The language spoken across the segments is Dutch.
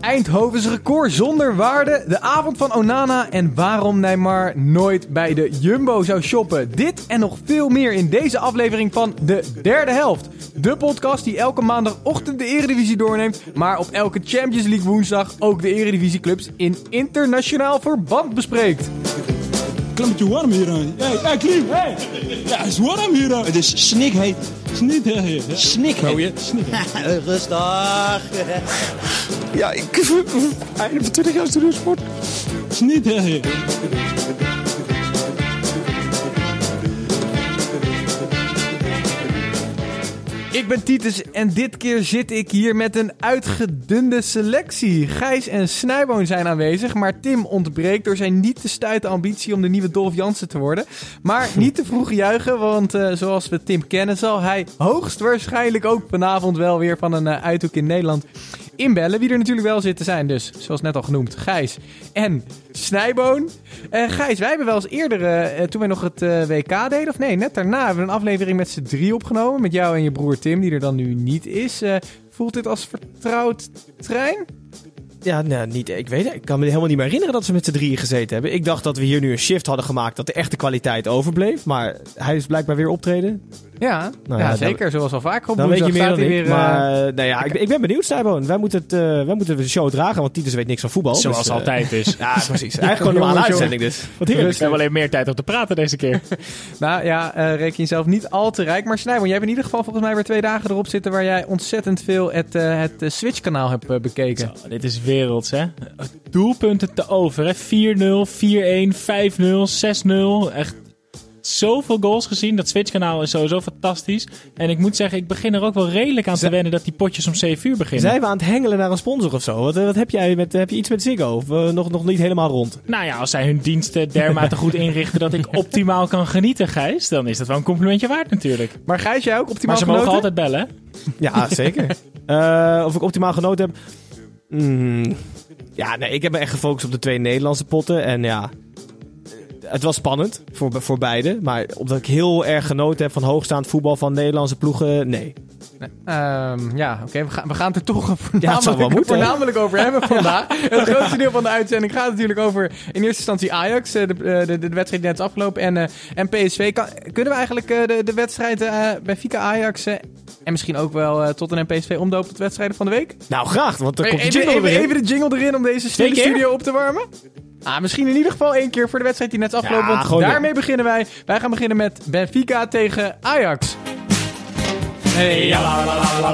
Eindhovens record zonder waarde, de avond van Onana en waarom Neymar nooit bij de Jumbo zou shoppen. Dit en nog veel meer in deze aflevering van de derde helft. De podcast die elke maandagochtend de Eredivisie doorneemt, maar op elke Champions League woensdag ook de Eredivisieclubs in internationaal verband bespreekt. Klimmetje warm hier aan. Hey, hey, Klim, hey. Ja, het is warm hier aan. Het is snikheet. Sneed heel heet. hè? Snikheet. Rustig. Ja, ik... Einde van 20 jaar studiosport. Sneed Ik ben Titus en dit keer zit ik hier met een uitgedunde selectie. Gijs en Snijboon zijn aanwezig, maar Tim ontbreekt door zijn niet te stuiten ambitie om de nieuwe Dolph Jansen te worden. Maar niet te vroeg juichen, want eh, zoals we Tim kennen zal hij hoogstwaarschijnlijk ook vanavond wel weer van een eh, uithoek in Nederland inbellen. Wie er natuurlijk wel zitten zijn dus, zoals net al genoemd, Gijs en Snijboon. Eh Gijs, wij hebben wel eens eerder, eh, toen wij nog het eh, WK deden, of nee, net daarna, hebben we een aflevering met z'n drie opgenomen. Met jou en je broer Tim, die er dan nu niet is. Voelt dit als vertrouwd trein? Ja, nou, niet, ik weet het. Ik kan me helemaal niet meer herinneren dat ze met z'n drieën gezeten hebben. Ik dacht dat we hier nu een shift hadden gemaakt, dat de echte kwaliteit overbleef. Maar hij is blijkbaar weer optreden. Ja, Nou ja, ja, zeker. Zoals al vaker op Dan weet je meer staat dan hij ik. weer, eh, maar eh, nou ja, ik, ik ben benieuwd, Stijboon. Wij moeten, het, eh, wij moeten de show dragen, want Titus weet niks van voetbal. Zoals dus, eh, altijd is. Ja, precies. Eigenlijk gewoon een normale uitzending dus. Wat We hebben alleen meer tijd om te praten deze keer. Nou ja, eh, reken jezelf niet al te rijk. Maar Snijboon, jij hebt in ieder geval volgens mij weer twee dagen erop zitten... waar jij ontzettend veel het, eh, het eh, Switch-kanaal hebt eh, bekeken. Zo, dit is werelds, hè? Doelpunten te over, hè? 4-0, 4-1, 5-0, 6-0. Echt zoveel goals gezien. Dat Switch-kanaal is sowieso fantastisch. En ik moet zeggen, ik begin er ook wel redelijk aan te wennen dat die potjes om 7 uur beginnen. Zijn we aan het hengelen naar een sponsor of zo? Wat, eh, wat heb jij met, heb je iets met Ziggo? Of eh, nog, nog niet helemaal rond? Nou ja, als zij hun diensten dermate goed inrichten dat ik optimaal kan genieten, Gijs, dan is dat wel een complimentje waard natuurlijk. Maar Gijs, jij ook optimaal Maar ze mogen genoten? altijd bellen, hè? Ja, zeker. Eh, of ik optimaal genoten heb? Mm, ja, nee, ik heb me echt gefocust op de twee Nederlandse potten. En ja, het was spannend voor, voor beide. Maar omdat ik heel erg genoten heb van hoogstaand voetbal van Nederlandse ploegen, nee. Ehm, ja, oké. We, gaan, we gaan het er toch Ja, voornamelijk, moeten, hè? voornamelijk over hebben vandaag. Het grootste deel van de uitzending gaat natuurlijk over in eerste instantie Ajax. eh, De, eh, de, de wedstrijd die net is afgelopen. En, eh, en PSV. Kan, kunnen we eigenlijk de, de wedstrijd bij Fika Ajax... En misschien ook wel eh, tot een PSV omdoop het wedstrijden van de week. Nou, graag, want dan komt de jingle even, even, de jingle erin om deze studio op te warmen. Ah, misschien in ieder geval één keer voor de wedstrijd die net is afgelopen. Want daarmee beginnen wij. Wij gaan beginnen met Benfica tegen Ajax. Hey, ja, la, la,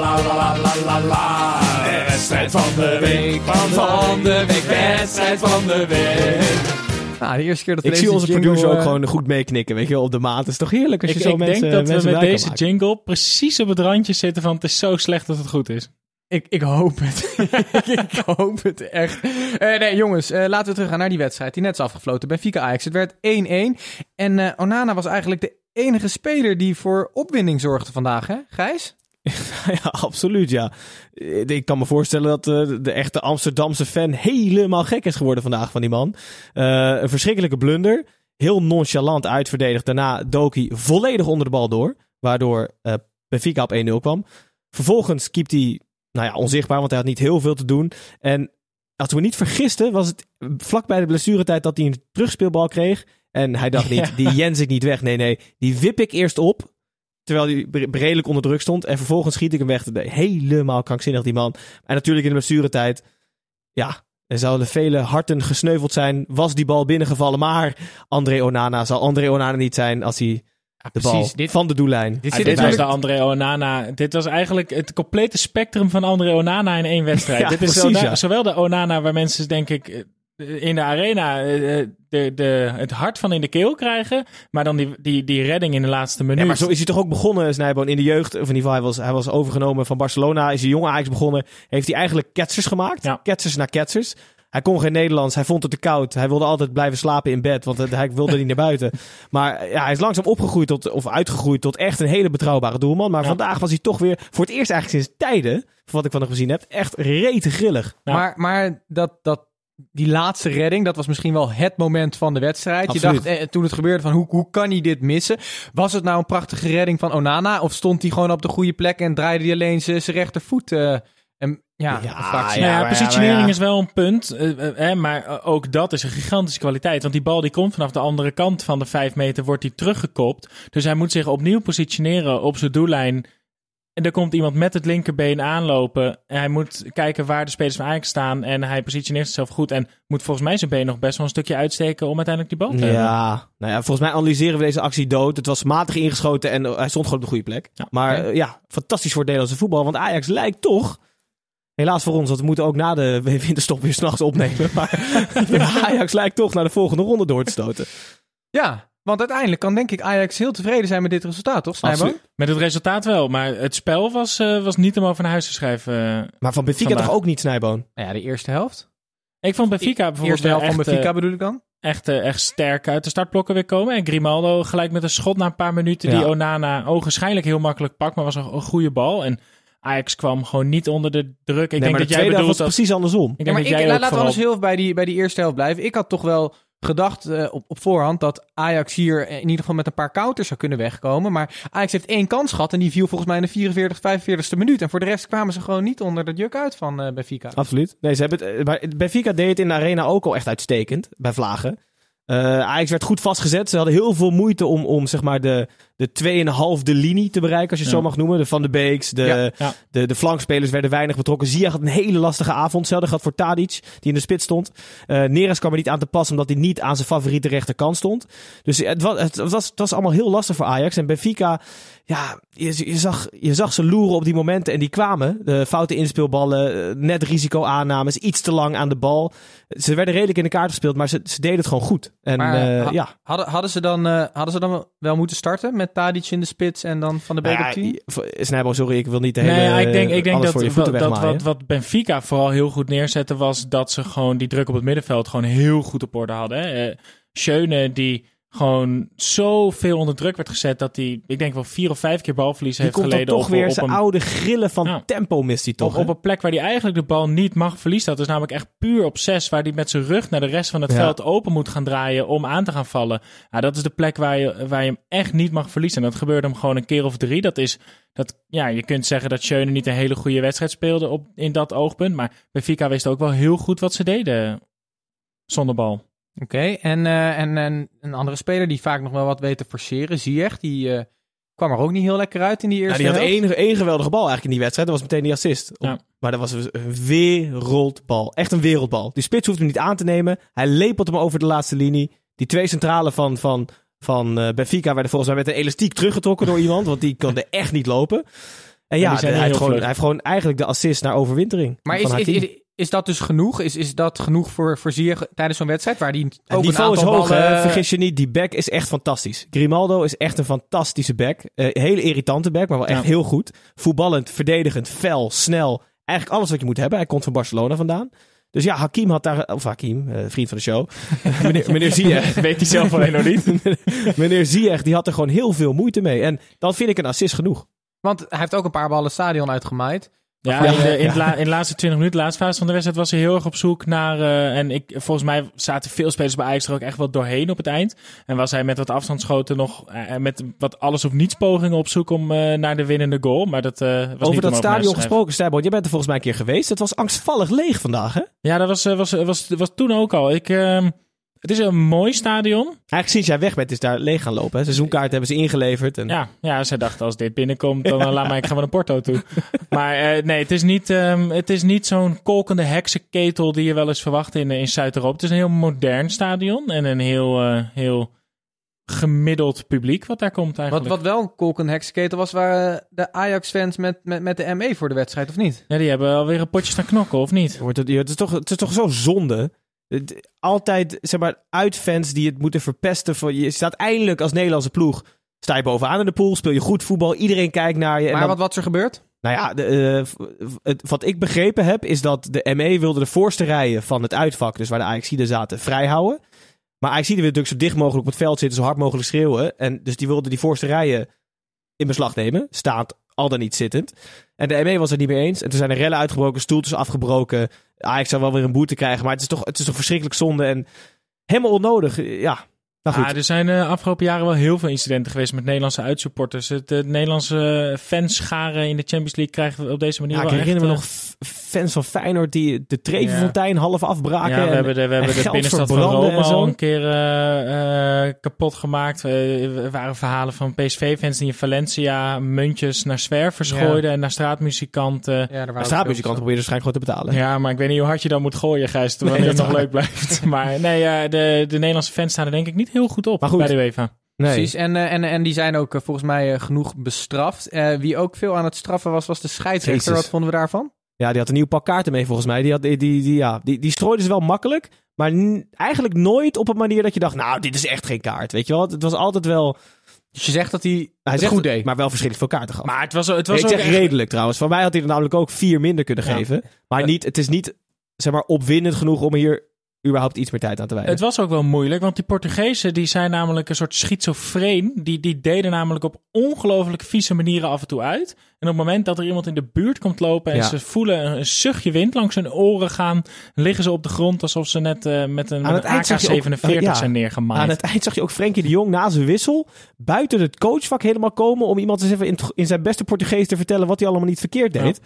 la, la De wedstrijd van de week, van de week, wedstrijd van de week. Nou, de eerste keer dat we Ik zie onze jingle, producer ook eh, gewoon goed meeknikken, weet je op de maat. Het is toch heerlijk als je Ik, zo ik mensen denk dat we met deze maken. jingle precies op het randje zitten van het is zo slecht dat het goed is. Ik, ik hoop het. ik hoop het echt. Eh, nee, jongens, eh, laten we teruggaan naar die wedstrijd die net is afgefloten. Benfica Ajax. Het werd 1-1. En eh, Onana was eigenlijk de enige speler die voor opwinding zorgde vandaag, hè, Gijs? Ja, absoluut, ja. Eh, Ik kan me voorstellen dat eh, de echte Amsterdamse fan helemaal gek is geworden vandaag van die man. Eh, een verschrikkelijke blunder. Heel nonchalant uitverdedigd. Daarna dook hij volledig onder de bal door. Waardoor eh Benfica op 1-0 kwam. Vervolgens keept hij, nou ja, onzichtbaar, want hij had niet heel veel te doen. En als we niet vergisten, was het vlak bij de blessuretijd dat hij een terugspeelbal kreeg. En hij dacht niet, die jens ik niet weg. Nee, nee, die wip ik eerst op. Terwijl hij redelijk onder druk stond. En vervolgens schiet ik hem weg. Helemaal krankzinnig, die man. En natuurlijk in de blessuretijd. Ja, er zouden vele harten gesneuveld zijn. Was die bal binnengevallen. Maar André Onana zal André Onana niet zijn als hij de bal. Dit- van de doellijn. Dit was de André Onana. Dit was eigenlijk het complete spectrum van André Onana in één wedstrijd. Ja, dit is precies, zowel, ja. zowel de Onana waar mensen denk ik in de arena eh, de, de, het hart van in de keel krijgen. Maar dan die, die, die redding in de laatste minuut. Ja, maar zo is hij toch ook begonnen, Snijboon, in de jeugd. Of in ieder geval, hij was, hij was overgenomen van Barcelona. Is hij jonge Ajax begonnen. Heeft hij eigenlijk ketsers gemaakt. Ja. Ketsers naar ketsers. Hij kon geen Nederlands. Hij vond het te koud. Hij wilde altijd blijven slapen in bed. Want hij wilde niet naar buiten. Maar ja, hij is langzaam opgegroeid tot, of uitgegroeid tot echt een hele betrouwbare doelman. Maar Ja. vandaag was hij toch weer voor het eerst eigenlijk sinds tijden, van wat ik van hem gezien heb, echt rete grillig. Ja. Maar, maar dat, dat, die laatste redding, dat was misschien wel het moment van de wedstrijd. Absoluut. Je dacht eh, toen het gebeurde van hoe, hoe kan hij dit missen? Was het nou een prachtige redding van Onana? Of stond hij gewoon op de goede plek en draaide hij alleen zijn zijn rechtervoet? eh, en, ja, Ja. Nou ja, positionering is wel een punt. eh, eh, hè, maar ook dat is een gigantische kwaliteit. Want die bal die komt vanaf de andere kant van de vijf meter, wordt die teruggekopt. Dus hij moet zich opnieuw positioneren op zijn doellijn. En er komt iemand met het linkerbeen aanlopen. En hij moet kijken waar de spelers van Ajax staan. En hij positioneert zichzelf goed. En moet volgens mij zijn been nog best wel een stukje uitsteken om uiteindelijk die bal te hebben. Ja, nou ja, volgens mij analyseren we deze actie dood. Het was matig ingeschoten en eh, hij stond gewoon op de goede plek. Ja. maar eh, ja, fantastisch voor het Nederlandse voetbal. Want Ajax lijkt toch, helaas voor ons, want we moeten ook na de winterstop weer s'nachts opnemen. Maar Ajax lijkt toch naar de volgende ronde door te stoten. Ja, want uiteindelijk kan denk ik Ajax heel tevreden zijn met dit resultaat, toch? Absoluut. Met het resultaat wel. Maar het spel was, eh, was niet om over naar huis te schrijven. eh. Maar van Benfica Vandaag. toch ook niet, Snijboon? Nou ja, de eerste helft. Ik vond Benfica bijvoorbeeld Eerste helft wel van echt, Benfica eh, bedoel ik dan? echt, eh, echt sterk uit de startblokken weer komen. En Grimaldo gelijk met een schot na een paar minuten die. Onana ogenschijnlijk heel makkelijk pakt, maar was een, een goede bal. En Ajax kwam gewoon niet onder de druk. Ik nee, denk maar dat de jij bedoelt was dat... precies andersom. Ik Ja, denk maar dat ik, jij ook laten we vooral... anders heel even bij die, bij die eerste helft blijven. Ik had toch wel gedacht eh, op, op voorhand dat Ajax hier in ieder geval met een paar counters zou kunnen wegkomen. Maar Ajax heeft één kans gehad en die viel volgens mij in de 44, 45ste minuut. En voor de rest kwamen ze gewoon niet onder de juk uit van eh Benfica. Absoluut. Nee, ze hebben het, eh, Benfica deed het in de arena ook al echt uitstekend, bij Vlagen. Eh Ajax werd goed vastgezet. Ze hadden heel veel moeite om, om zeg maar de, de 2,5 linie te bereiken, als je het Ja. zo mag noemen. De Van de Beeks, de, Ja, ja. de, de flankspelers werden weinig betrokken. Ziyech had een hele lastige avond. Hetzelfde gaat voor Tadic, die in de spits stond. Eh Neres kwam er niet aan te passen, omdat hij niet aan zijn favoriete rechterkant stond. Dus het was, het, was, het was allemaal heel lastig voor Ajax. En Benfica, ja, je, je, zag, je zag ze loeren op die momenten en die kwamen. De foute inspeelballen, eh, net risicoaannames, iets te lang aan de bal. Ze werden redelijk in de kaart gespeeld, maar ze, ze deden het gewoon goed. En Maar, eh, ha- ja. Hadden, hadden, ze dan, eh, hadden ze dan wel moeten starten met Tadic in de spits en dan Van de Beek Ja, op 10? voor- Snijbo, sorry, ik wil niet de hele, Nee, ik denk, ik denk alles dat, dat wat, wat Benfica vooral heel goed neerzette was dat ze gewoon die druk op het middenveld gewoon heel goed op orde hadden. Hè. Eh, Schöne die gewoon zoveel onder druk werd gezet dat hij, ik denk wel vier of vijf keer balverlies Die heeft komt geleden toch op, weer op zijn een oude grillen van tempo mist hij toch. op, op een plek waar hij eigenlijk de bal niet mag verliezen. Dat is namelijk echt puur op zes, waar hij met zijn rug naar de rest van het Ja. veld open moet gaan draaien om aan te gaan vallen. Ja, dat is de plek waar je, waar je hem echt niet mag verliezen. En dat gebeurde hem gewoon een keer of drie. Dat is, dat, ja, je kunt zeggen dat Schöne niet een hele goede wedstrijd speelde op, in dat oogpunt. Maar Benfica wist ook wel heel goed wat ze deden zonder bal. Oké, en, eh, en, en een andere speler die vaak nog wel wat weet te forceren, Ziyech, die eh, kwam er ook niet heel lekker uit in die Ja, eerste die had één, één geweldige bal eigenlijk in die wedstrijd. Dat was meteen die assist. Ja. Maar dat was een wereldbal. Echt een wereldbal. Die spits hoeft hem niet aan te nemen. Hij lepelt hem over de laatste linie. Die twee centralen van, van, van eh, Benfica werden volgens mij met een elastiek teruggetrokken door iemand. Want die kon er echt niet lopen. En ja, hij, heeft gewoon, hij heeft gewoon eigenlijk de assist naar overwintering. Maar is, is, is dat dus genoeg? Is, is dat genoeg voor, voor Ziyech tijdens zo'n wedstrijd? Waar die Het ook een niveau is hoog, ballen- hè? vergis je niet. Die back is echt fantastisch. Grimaldo is echt een fantastische back. Eh hele irritante back, maar wel echt Ja. heel goed. Voetballend, verdedigend, fel, snel. Eigenlijk alles wat je moet hebben. Hij komt van Barcelona vandaan. Dus ja, Hakim had daar... Of Hakim, eh, vriend van de show. meneer, meneer Ziyech. Weet hij zelf alleen nog niet. meneer Ziyech, die had er gewoon heel veel moeite mee. En dan vind ik een assist genoeg. Want hij heeft ook een paar ballen het stadion uitgemaaid. Ja, Ja, in, de, in, ja. het la- in de laatste 20 minuten, de laatste fase van de wedstrijd, was hij heel erg op zoek naar. eh, en ik, volgens mij zaten veel spelers bij Ajax er ook echt wel doorheen op het eind. En was hij met wat afstandsschoten nog eh, met wat alles of niets pogingen op zoek om eh, naar de winnende goal. Maar dat was niet Over dat stadion gesproken, Stijbo. Jij bent er volgens mij een keer geweest. Het was angstvallig leeg vandaag, hè? Ja, dat was, eh, was, was, was toen ook al. Ik, ehm, het is een mooi stadion. Eigenlijk sinds jij weg bent is daar leeg gaan lopen. Hè? Seizoenkaart hebben ze ingeleverd. En... Ja, ja, zij dachten als dit binnenkomt, dan eh, laat mij, ik ga naar Porto toe. Maar eh, nee, het is niet, ehm, het is niet zo'n kolkende heksenketel die je wel eens verwacht in, in Zuid-Europa. Het is een heel modern stadion en een heel, eh, heel gemiddeld publiek wat daar komt Wat, eigenlijk. wat wel een kolken heksketen was, waren de Ajax-fans met, met, met de ME voor de wedstrijd, of niet? Ja, die hebben alweer een potje staan knokken, of niet? Wordt het, het, is toch, het is toch zo zonde Het- altijd, zeg maar, uitfans die het moeten verpesten. Voor, je staat eindelijk als Nederlandse ploeg. Sta je bovenaan in de pool, speel je goed voetbal, iedereen kijkt naar je. en Maar dan- wat, wat is er gebeurd? Nou ja, de, eh, het, wat ik begrepen heb, is dat de ME wilde de voorste rijen van het uitvak, dus waar de Ajaxiden zaten, vrijhouden. Maar Ajaxiden willen natuurlijk zo dicht mogelijk op het veld zitten, zo hard mogelijk schreeuwen. En dus die wilden die voorste rijen in beslag nemen, staand, al dan niet zittend. En de ME was het niet mee eens. En toen zijn er rellen uitgebroken, stoeltjes afgebroken. Ajax zou wel weer een boete krijgen, maar het is toch, het is toch verschrikkelijk zonde en helemaal onnodig. Ja, nou goed. Ja, er zijn de afgelopen jaren wel heel veel incidenten geweest met Nederlandse uitsupporters. Het, het Nederlandse fanscharen in de Champions League krijgen we op deze manier Ja, ik wel herinner me nog fans van Feyenoord die de Trevenfontein half eh, afbraken. Ja, we en- hebben de, we hebben en de binnenstad van Rome al een keer eh, eh, kapot gemaakt. Eh, er waren verhalen van PSV-fans die in Valencia muntjes naar zwervers Ja. gooiden en naar straatmuzikanten. Ja, straatmuzikanten proberen waarschijnlijk gewoon te betalen. Ja, maar ik weet niet hoe hard je dan moet gooien, Gijs, wanneer Nee, het nog leuk blijft. Maar nee, eh, de, de Nederlandse fans staan er denk ik niet heel goed op Maar goed. bij de UEFA. Nee. Precies, en, eh, en, en die zijn ook eh, volgens mij eh, genoeg bestraft. Eh, wie ook veel aan het straffen was, was de scheidsrechter. Jezus. Wat vonden we daarvan? Ja, die had een nieuw pak kaarten mee volgens mij. Die, had, die, die, die, ja, die, die strooide ze wel makkelijk. Maar eigenlijk nooit op een manier dat je dacht... Nou, dit is echt geen kaart. Weet je wel? Het was altijd wel... Dus je zegt dat hij Hij het zegt goed deed. Maar wel verschrikkelijk veel kaarten gaf. Maar het was, het was ik ook zeg echt- redelijk trouwens. Van mij had hij er namelijk ook vier minder kunnen Ja. geven. Maar niet, het is niet zeg maar, opwindend genoeg om hier überhaupt iets meer tijd aan te wijden. Het was ook wel moeilijk, want die Portugezen die zijn namelijk een soort schizofreen. Die, die deden namelijk op ongelooflijk vieze manieren af en toe uit. En op het moment dat er iemand in de buurt komt lopen en Ja. ze voelen een, een zuchtje wind langs hun oren gaan, liggen ze op de grond alsof ze net eh, met een, met een eind zag je ook- AK-47 eh, ja. zijn neergemaaid. Aan het eind zag je ook Frenkie de Jong na zijn wissel buiten het coachvak helemaal komen om iemand eens even in, in zijn beste Portugees te vertellen wat hij allemaal niet verkeerd deed.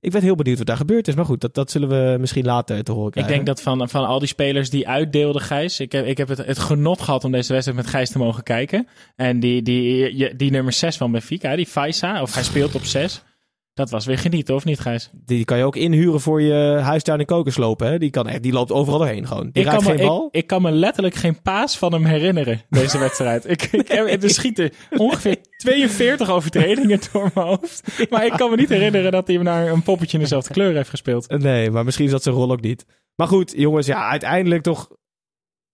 Ik ben heel benieuwd wat daar gebeurd is. Maar goed, dat, dat zullen we misschien later te horen Ik krijgen. denk dat van, van al die spelers die uitdeelden, Gijs. Ik heb, ik heb het, het genot gehad om deze wedstrijd met Gijs te mogen kijken. En die, die, die, die nummer 6 van Benfica, die Faisa, of hij speelt op 6. Dat was weer genieten, of niet, Gijs? Die kan je ook inhuren voor je huistuin en kokoslopen. Hè? Die, kan echt, die loopt overal doorheen gewoon. Die Ik raakt kan, me, geen bal. ik, ik kan me letterlijk geen paas van hem herinneren, deze wedstrijd. ik, ik, heb- er schieten ongeveer 42 overtredingen door mijn hoofd. Maar ik kan me niet herinneren dat hij naar een poppetje in dezelfde kleur heeft gespeeld. Nee, maar misschien is dat zijn rol ook niet. Maar goed, jongens, ja, uiteindelijk toch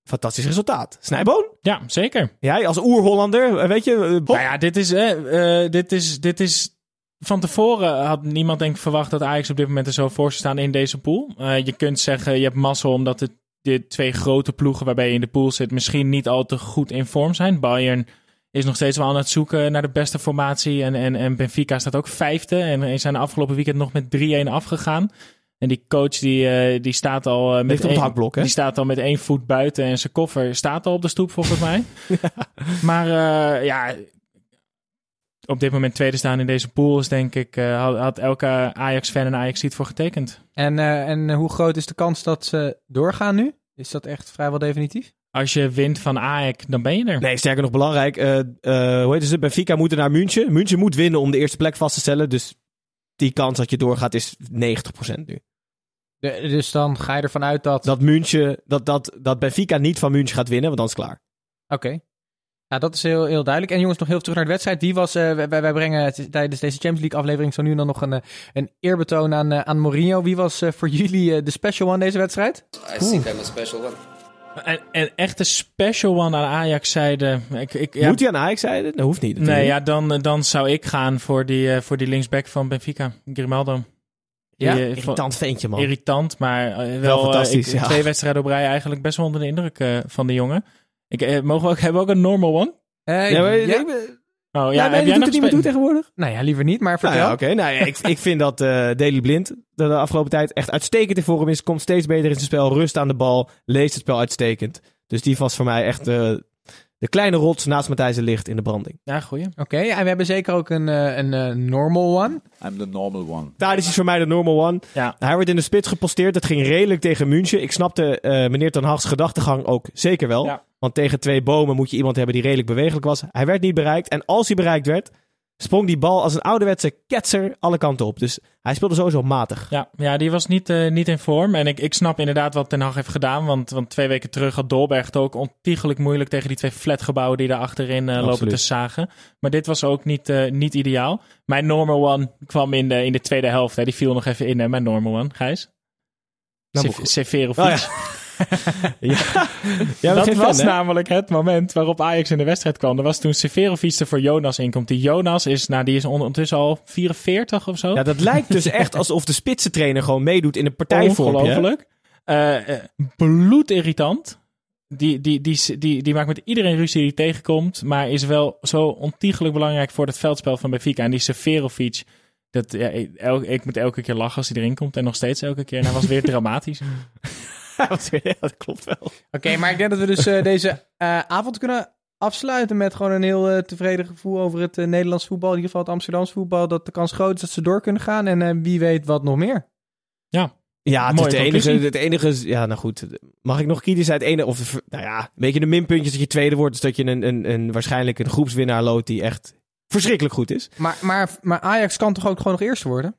fantastisch resultaat. Snijboon? Ja, zeker. Jij als oer-Hollander, eh, weet je... eh, Nou ja, dit is, eh, eh, dit is, dit is. Van tevoren had niemand denk ik verwacht dat Ajax op dit moment er zo voor zou staan in deze pool. Eh, je kunt zeggen, je hebt mazzel omdat de twee grote ploegen waarbij je in de pool zit misschien niet al te goed in vorm zijn. Bayern is nog steeds wel aan het zoeken naar de beste formatie. En, en, en Benfica staat ook vijfde. En zijn afgelopen weekend nog met 3-1 afgegaan. En die coach die, eh, die staat al eh, met één- hakblok? Die staat al met één voet buiten en zijn koffer staat al op de stoep volgens mij. Maar ja, op dit moment tweede staan in deze pool is denk ik, eh, had, had elke Ajax-fan en ajax ziet voor getekend. En, eh, en hoe groot is de kans dat ze doorgaan nu? Is dat echt vrijwel definitief? Als je wint van Ajax, dan ben je er. Nee, sterker nog belangrijk. eh eh hoe heet het? Benfica moeten naar München. München moet winnen om de eerste plek vast te stellen. Dus die kans dat je doorgaat is 90% nu. De- dus dan ga je ervan uit dat... Dat München, dat, dat, dat Benfica niet van München gaat winnen, want dan is het klaar. Oké. Nou, dat is heel, heel duidelijk. En jongens, nog heel terug naar de wedstrijd. Wie was, eh, wij, wij brengen tijdens deze Champions League aflevering zo nu en dan nog een, eh, een eerbetoon aan, eh, aan Mourinho. Wie was eh, voor jullie de special one deze wedstrijd? I think I'm a special one. En, en echt een special one aan Ajax zijde. Ik, ik, ja, Moet hij aan Ajax zijn? Dat hoeft niet. natuurlijk. nee, ja, dan, dan zou ik gaan voor die, eh, voor die linksback van Benfica, Grimaldo. Die, Ja? Irritant ventje, man. irritant, maar wel, fantastisch, ik- ja. twee wedstrijden op rij eigenlijk best wel onder de indruk eh, van de jongen. Ik, eh, mogen we ook, hebben we ook een normal one? Eh, Ja, maar, ja? ik ben- Oh ja, ja, nee, heb jij doet nog het niet meer toe tegenwoordig? Nou ja, liever niet, maar Nou vertel. ja, oké. Nou ja, ik, ik vind dat eh Daley Blind de, de afgelopen tijd echt uitstekend in vorm is. Komt steeds beter in zijn spel. Rust aan de bal. Leest het spel uitstekend. Dus die was voor mij echt eh, de kleine rots naast Matthijs de Licht in de branding. Ja, goeie. Oké, en we hebben zeker ook een, eh, een eh, normal one. I'm the normal one. Daar is voor mij de normal one. Ja. Hij werd in de spits geposteerd. Dat ging redelijk tegen München. Ik snapte eh, meneer Ten Hag's gedachtegang ook zeker wel. Ja. Want tegen twee bomen moet je iemand hebben die redelijk bewegelijk was. Hij werd niet bereikt. En als hij bereikt werd, sprong die bal als een ouderwetse ketser alle kanten op. Dus hij speelde sowieso matig. Ja, ja, die was niet, eh, niet in vorm. En ik, ik snap inderdaad wat Ten Hag heeft gedaan. Want, want twee weken terug had Dolberg het ook ontiegelijk moeilijk tegen die twee flatgebouwen die daar achterin eh, lopen te zagen. Maar dit was ook niet, eh, niet ideaal. Mijn normal one kwam in de, in de tweede helft. Hè. Die viel nog even in, hè, mijn normal one. Gijs? Nou, Sev- moet- Severovic. Oh ja. ja, ja dat was fan, namelijk het moment waarop Ajax in de wedstrijd kwam. Dat was toen Severovic er voor Jonas inkomt. Die Jonas is, nou, die is ondertussen al 44 of zo. Ja, dat lijkt dus echt alsof de spitsentrainer gewoon meedoet in een partijvormpje. Ongelooflijk. Eh, bloedirritant. Die, die, die, die, die maakt met iedereen ruzie die tegenkomt. Maar is wel zo ontiegelijk belangrijk voor het veldspel van Benfica. En die Severovic. Dat, ja, ik, el- ik moet elke keer lachen als hij erin komt. En nog steeds elke keer. En hij was weer dramatisch. Ja, dat klopt wel. Oké, maar ik denk dat we dus eh, deze eh, avond kunnen afsluiten met gewoon een heel eh, tevreden gevoel over het eh, Nederlands voetbal. In ieder geval het Amsterdamse voetbal. Dat de kans groot is dat ze door kunnen gaan. En eh, wie weet wat nog meer. Ja, het is de enige, het enige. is- Ja, nou goed. Mag ik nog kritisch zijn? Het ene, of nou ja, een beetje de minpuntjes dat je tweede wordt, is dat je een, een, een waarschijnlijk een groepswinnaar loopt die echt verschrikkelijk goed is. Maar, maar, maar Ajax kan toch ook gewoon nog eerste worden?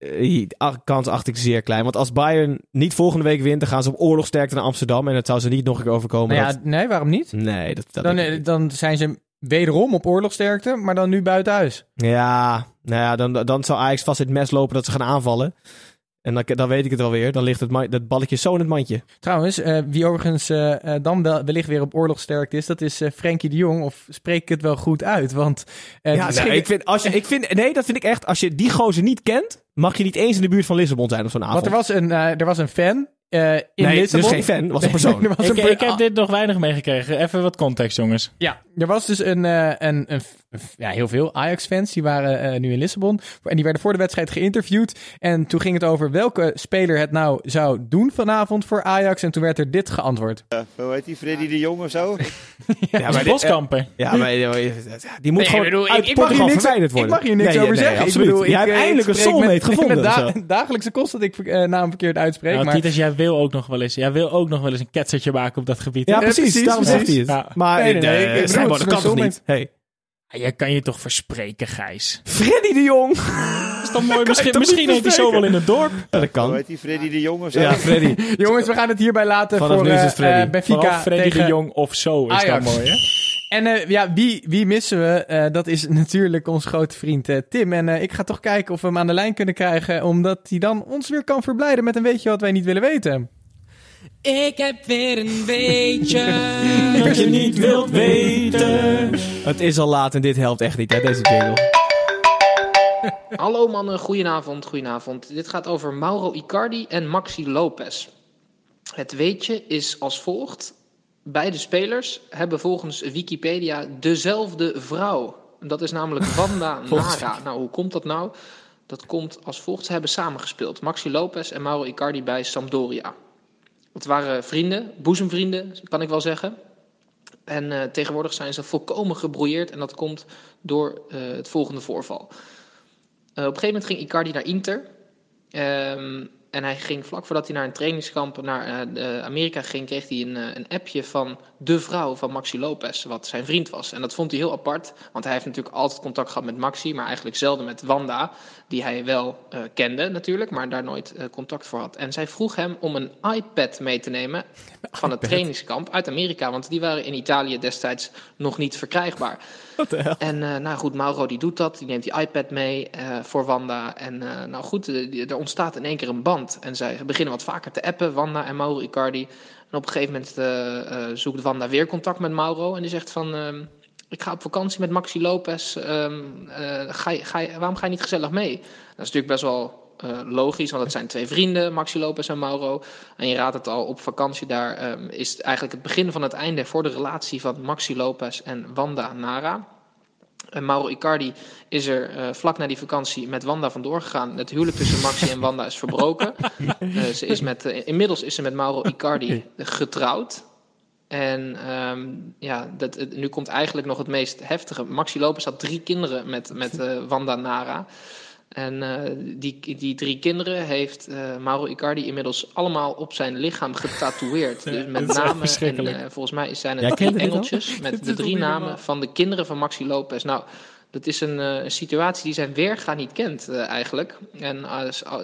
Eh, kans acht ik zeer klein. Want als Bayern niet volgende week wint, dan gaan ze op oorlogsterkte naar Amsterdam. En het zou ze niet nog een keer overkomen. Nou ja, dat- nee, waarom niet? nee, dat, dat Dan, eh, dan zijn ze wederom op oorlogsterkte, maar dan nu buiten huis. Ja, nou ja, dan, dan zou Ajax vast in het mes lopen dat ze gaan aanvallen. En dan, dan weet ik het alweer. Dan ligt het, dat balletje zo in het mandje. Trouwens, eh, wie overigens eh, dan wel, wellicht weer op oorlogsterkte is, dat is eh Frenkie de Jong. Of spreek ik het wel goed uit? Want ja, nou, ik vind, als je, ik vind, nee, dat vind ik echt. Als je die gozer niet kent, mag je niet eens in de buurt van Lissabon zijn op zo'n avond. want er was een, eh, er was een fan eh, in nee, Lissabon. dus geen fan, was een persoon. Er was ik, een per- ik heb dit nog weinig meegekregen. Even wat context, jongens. Ja, er was dus een, eh, een, een, ja, heel veel Ajax-fans die waren eh, nu in Lissabon. En die werden voor de wedstrijd geïnterviewd. En toen ging het over welke speler het nou zou doen vanavond voor Ajax. En toen werd er dit geantwoord. Hoe heet die, Freddy de Jong of zo? ja, Maar Boskamper. Ja, maar eh, die moet Nee, gewoon ik bedoel, ik- uit ik mag hier niks- verwijderd Ik worden. mag hier niks Nee, over nee, zeggen. absoluut. Ik bedoel, Jij hebt eh, eindelijk een soulmate met- gevonden. met da- dagelijkse kost dat ik eh, naam verkeerd uitspreek. Nou, maar Titus, jij wil ook nog wel eens. Jij wil ook nog wel eens een ketsertje maken op dat gebied. Ja, Ja, precies. precies, daarom zegt hij het. Ja. Maar Nee, nee, nee, eh, dat kan toch niet? Hey. Ah, Jij kan je toch verspreken, Gijs? Freddy de Jong. Dat is toch mooi? Misschien, misschien heet hij zo wel in het dorp. Ja, dat Hoe kan. heet die, Freddy de Jong of zo? Ja, Freddy. Jongens, we gaan het hierbij laten Vanaf voor nu is eh, het Freddy. eh, Benfica Vanaf Freddy tegen de Jong of zo is Ajax. dat mooi, hè? En eh, ja, wie, wie missen we? Eh, dat is natuurlijk onze grote vriend eh, Tim. En eh, ik ga toch kijken of we hem aan de lijn kunnen krijgen, omdat hij dan ons weer kan verblijden met een weetje wat wij niet willen weten. Ik heb weer een beetje. Wat je niet wilt weten. Het is al laat en dit helpt echt niet, hè, deze jingle. Hallo mannen, goedenavond, goedenavond. Dit gaat over Mauro Icardi en Maxi Lopez. Het weetje is als volgt. Beide spelers hebben volgens Wikipedia dezelfde vrouw. Dat is namelijk Wanda Nara. Nou, hoe komt dat nou? Dat komt als volgt. Ze hebben samengespeeld. Maxi Lopez en Mauro Icardi bij Sampdoria. Het waren vrienden, boezemvrienden, kan ik wel zeggen. En eh, tegenwoordig zijn ze volkomen gebrouilleerd. En dat komt door eh, het volgende voorval. Eh, op een gegeven moment ging Icardi naar Inter. Ehm, en hij ging vlak voordat hij naar een trainingskamp naar Amerika ging, kreeg hij een, een appje van de vrouw van Maxi Lopez, wat zijn vriend was. En dat vond hij heel apart, want hij heeft natuurlijk altijd contact gehad met Maxi, maar eigenlijk zelden met Wanda, die hij wel eh, kende natuurlijk, maar daar nooit eh, contact voor had. En zij vroeg hem om een iPad mee te nemen van het trainingskamp uit Amerika, want die waren in Italië destijds nog niet verkrijgbaar. En eh, nou goed, Mauro die doet dat. Die neemt die iPad mee voor Wanda. En nou goed, er ontstaat in één keer een band. En zij beginnen wat vaker te appen, Wanda en Mauro Icardi. En op een gegeven moment eh, eh, zoekt Wanda weer contact met Mauro. En die zegt van, ehm, ik ga op vakantie met Maxi Lopez. Ehm, eh, ga ga je, waarom ga je niet gezellig mee? Dat is natuurlijk best wel logisch, want het zijn twee vrienden, Maxi Lopez en Mauro. En je raadt het al, op vakantie daar ehm, is het eigenlijk het begin van het einde voor de relatie van Maxi Lopez en Wanda Nara. En Mauro Icardi is er eh, vlak na die vakantie met Wanda vandoor gegaan. Het huwelijk tussen Maxi en Wanda is verbroken. Eh, ze is met, eh, inmiddels is ze met Mauro Icardi getrouwd. En ehm, ja, dat, het- nu komt eigenlijk nog het meest heftige. Maxi Lopez had drie kinderen met, met Wanda Nara. En eh, die, die drie kinderen heeft eh, Mauro Icardi inmiddels allemaal op zijn lichaam getatoeëerd. Dus met namen en eh, volgens mij zijn het drie al? engeltjes met de drie namen van de kinderen van Maxi Lopez. Nou, dat is een, eh, een situatie die zijn weerga niet kent eh, eigenlijk. En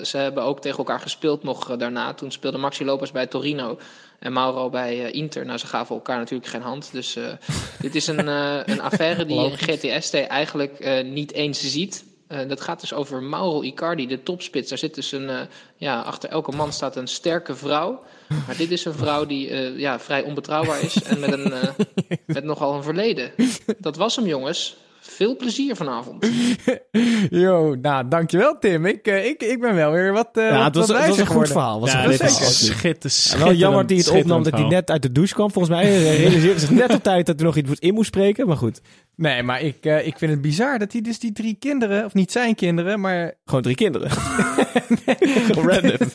ze- hebben ook tegen elkaar gespeeld nog daarna. Toen speelde Maxi Lopez bij Torino en Mauro bij eh, Inter. Nou, ze gaven elkaar natuurlijk geen hand. Dus eh, dit is een, eh, een affaire die GTST eigenlijk eh, niet eens ziet. Eh, dat gaat dus over Mauro Icardi, de topspits. Daar zit dus een, eh, ja, achter elke man staat een sterke vrouw. Maar dit is een vrouw die eh, ja, vrij onbetrouwbaar is en met, een, eh, met nogal een verleden. Dat was hem, jongens. Veel plezier vanavond. Yo, nou, dankjewel Tim. Ik, ik, ik ben wel weer wat uh, Ja, het was, het was een goed verhaal. Was Ja, een dit is schitter, wel jammer dat hij het opnam dat hij net uit de douche kwam. Volgens mij Hij realiseerde zich net op tijd dat er nog iets in moest spreken. Maar goed, Nee, maar ik, eh, ik vind het bizar dat hij dus die drie kinderen, of niet zijn kinderen, maar... gewoon drie kinderen. Gewoon random.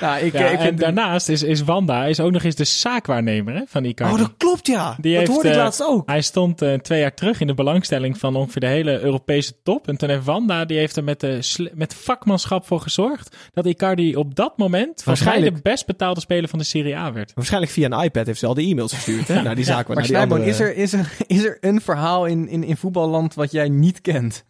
Nou, ik, Ja, eh, ik en vind daarnaast is, is Wanda is ook nog eens de zaakwaarnemer hè, van Icardi. Oh, dat klopt ja. Die dat heeft, hoorde ik eh, laatst ook. Hij stond twee jaar terug in de belangstelling van ongeveer de hele Europese top. En toen heeft Wanda, die heeft er met, de met vakmanschap voor gezorgd dat Icardi op dat moment Waarschijnlijk. de best betaalde speler van de Serie A werd. Waarschijnlijk via een iPad heeft ze al de e-mails gestuurd. Hè? naar die zaak. Maar naar die andere- is, er, is, er, is er een verhaal in, in, in voetballand wat jij niet kent?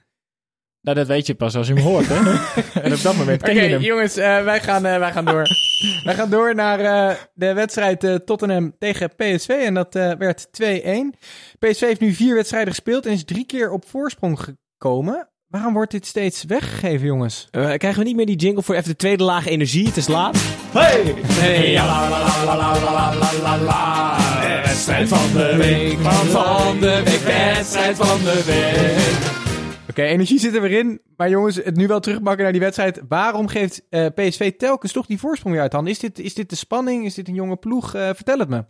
Nou, dat weet je pas als je hem hoort, hè? en op dat moment ken je hem. jongens, eh, wij, gaan, eh, wij gaan door. wij gaan door naar eh, de wedstrijd eh, Tottenham tegen PSV. En dat eh, werd 2-1. PSV heeft nu vier wedstrijden gespeeld en is drie keer op voorsprong gekomen. Waarom wordt dit steeds weggegeven, jongens? Eh, krijgen we niet meer die jingle voor even de tweede laag energie? Het is laat. Hey! Hey, Wedstrijd van de week, van de week, wedstrijd van de week. Oké, energie zit er weer in. Maar jongens, het nu wel terugpakken naar die wedstrijd. Waarom geeft eh, PSV telkens toch die voorsprong weer uit handen? Is dit, is dit de spanning? Is dit een jonge ploeg? Eh, vertel het me.